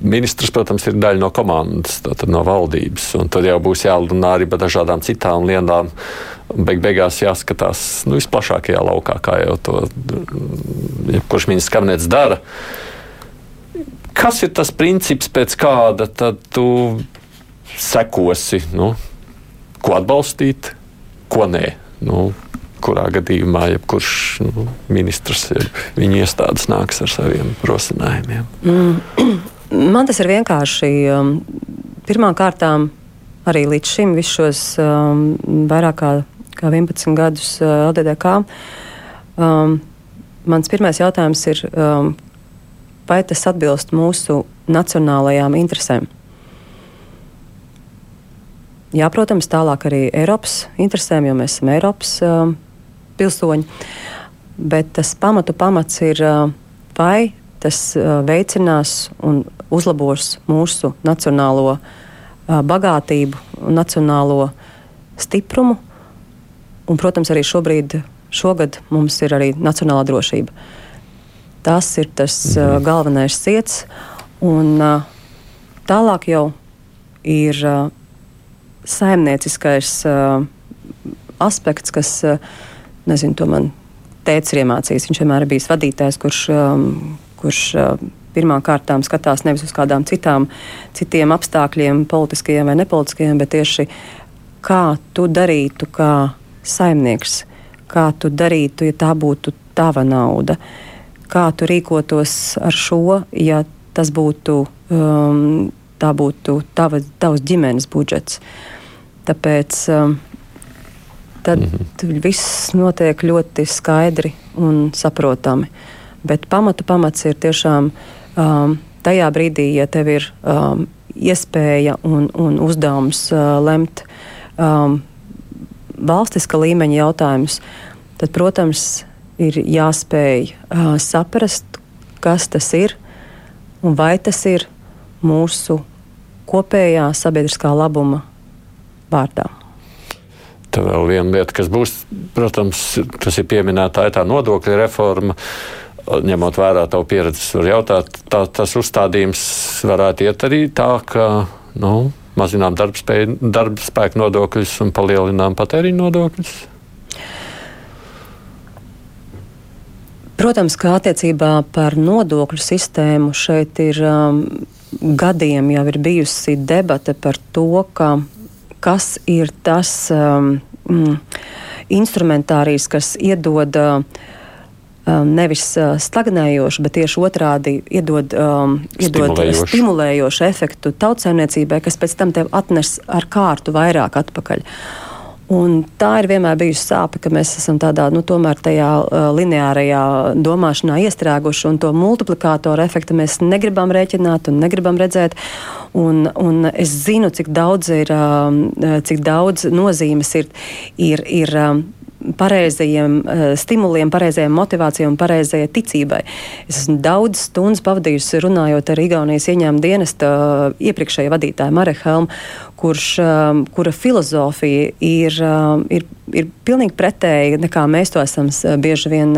ministrs, protams, ir daļa no komandas, no valdības. Tad jau būs jārunā arī par dažādām citām lietām. Beig beigās jāskatās nu, visplašākajā laukā, kā jau to jebkurš ministrs kabinets dara. Kas ir tas princips, pēc kāda tu sekosi, nu, ko atbalstīt? ko nē. Nu, kurā gadījumā jebkurš nu, ministrs, jeb viņa iestādes nāks ar saviem rosinājumiem. Mm. Man tas ir vienkārši. Um, Pirmkārt, arī līdz šim, visus šos um, vairāk kā, kā 11 gadus uh, LDDK, um, mans pirmais jautājums ir, um, vai tas atbilst mūsu nacionālajām interesēm? Jā, protams, tālāk arī Eiropas interesēm, jo mēs esam Eiropas uh, pilsoņi. Bet tas pamatu pamats ir, uh, vai tas uh, veicinās un uzlabos mūsu nacionālo uh, bagātību, nacionālo stiprumu. Un, protams, arī šobrīd, šogad mums ir arī nacionālā drošība. Tas ir tas mhm. uh, galvenais ciets. Un uh, tālāk jau ir. Uh, saimnieciskais uh, aspekts, kas, uh, nezinu, to man tēvs ir iemācījis. Viņš vienmēr ir bijis vadītājs, kurš, kurš uh, pirmām kārtām skatās nevis uz kādām citām, citiem apstākļiem, politiskajiem vai nepolitiskajiem, bet tieši kā tu darītu kā saimnieks, kā tu darītu, ja tā būtu tava nauda, kā tu rīkotos ar šo, ja tas būtu um, tā būtu tava, tavs ģimenes budžets. Tāpēc um, tad mm -hmm. viss notiek ļoti skaidri un saprotami. Bet pamatu pamats ir tiešām um, tajā brīdī, ja tev ir um, iespēja un, un uzdevums uh, lemt um, valstiska līmeņa jautājumus, tad, protams, ir jāspēj uh, saprast, kas tas ir un vai tas ir mūsu kopējā sabiedriskā labuma vārdā. Tā vēl viena lieta, kas būs, protams, tas ir pieminēta, ir tā nodokļa reforma. Ņemot vērā tavu pieredzi, var jautāt, tā, tas uzstādījums varētu iet arī tā, ka nu, mazinām darba spēku nodokļus un palielinām patēriņu nodokļus. Protams, ka attiecībā par nodokļu sistēmu šeit ir um, gadiem jau ir bijusi debate par to, ka, kas ir tas um, mm, instrumentārijs, kas iedod uh, um, nevis uh, stagnējošu, bet tieši otrādi iedod, um, iedod stimulējošu. stimulējošu efektu tautsēmniecībai, kas pēc tam tev atnes ar kārtu vairāk atpakaļ. Un tā ir vienmēr bijusi sāpe, ka mēs esam tādā nu, tajā uh, lineārajā domāšanā iestrēguši, un to multiplikātoru efektu mēs negribam rēķināt un negribam redzēt. Un, un es zinu, cik daudz, ir, uh, cik daudz nozīmes ir, ir, ir um, pareizajiem uh, stimuliem, pareizajai motivācijai un pareizajai ticībai. Es esmu daudz stundas pavadījusi runājot ar Igaunijas ieņēmuma dienesta uh, iepriekšējo vadītāju Mareku Helmu, kurš, uh, kura filozofija ir, ir, ir pilnīgi pretēja nekā mēs to esam bieži vien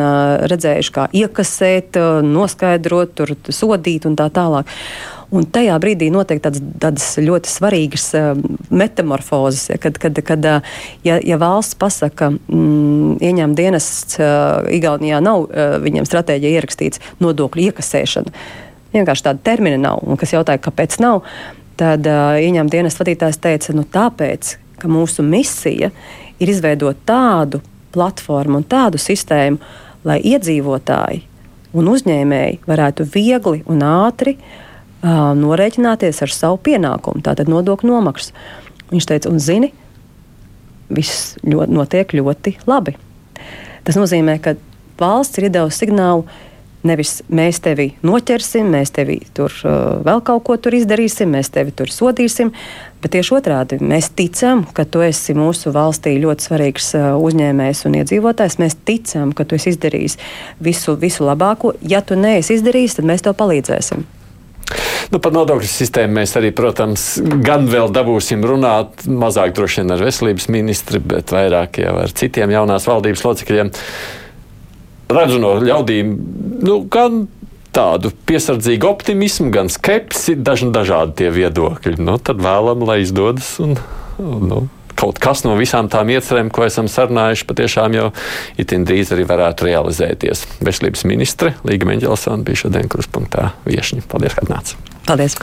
redzējuši, kā iekasēt, noskaidrot, tur, sodīt un tā tālāk. Un tajā brīdī notiek tādas, tādas ļoti svarīgas uh, metamorfozes, ja, kad, kad, kad uh, ja, ja valsts pasaka, mm, ieņēmuma dienests uh, Igaunijā nav viņiem stratēģija ierakstīts nodokļu iekasēšana. Vienkārši tāda termina nav, un kas jautāja, kāpēc nav, tad uh, ieņēmuma dienests vadītājs teica, nu tāpēc, ka mūsu misija ir izveidot tādu platformu un tādu sistēmu, lai iedzīvotāji un uzņēmēji varētu viegli un ātri uh, uh, norēķināties ar savu pienākumu, tātad nodokļu nomaksu. Viņš teica, un zini, viss ļoti, notiek ļoti labi. Tas nozīmē, ka valsts ir devusi signālu, nevis mēs tevi noķersim, mēs tevi tur uh, vēl kaut ko izdarīsim, mēs tevi tur sodīsim, bet tieši otrādi mēs ticam, ka tu esi mūsu valstī ļoti svarīgs uh, uzņēmējs un iedzīvotājs. Mēs ticam, ka tu esi izdarījis visu, visu labāko. Ja tu neesi izdarījis, tad mēs tev palīdzēsim. Nu, par nodokļu sistēmu mēs arī, protams, gan vēl dabūsim runāt, mazāk droši vien ar veselības ministri, bet vairāk jau ar citiem jaunās valdības locekļiem. Redzu no ļaudīm, nu, gan tādu piesardzīgu optimismu, gan skepsi, dažni dažādi tie viedokļi. Nu, tad vēlam, lai izdodas un, nu, kaut kas no visām tām iecerēm, ko esam sarunājuši, patiešām jau itin drīz arī varētu realizēties. Veselības ministre Līga Meņģelsona bija šodien kruspunktā viešņa. Paldies, ka atnācāt! Paldies!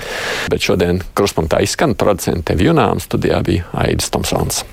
Bet šodien kruspunktā izskan producente Vjunām studijā bija Aidis Tomsons.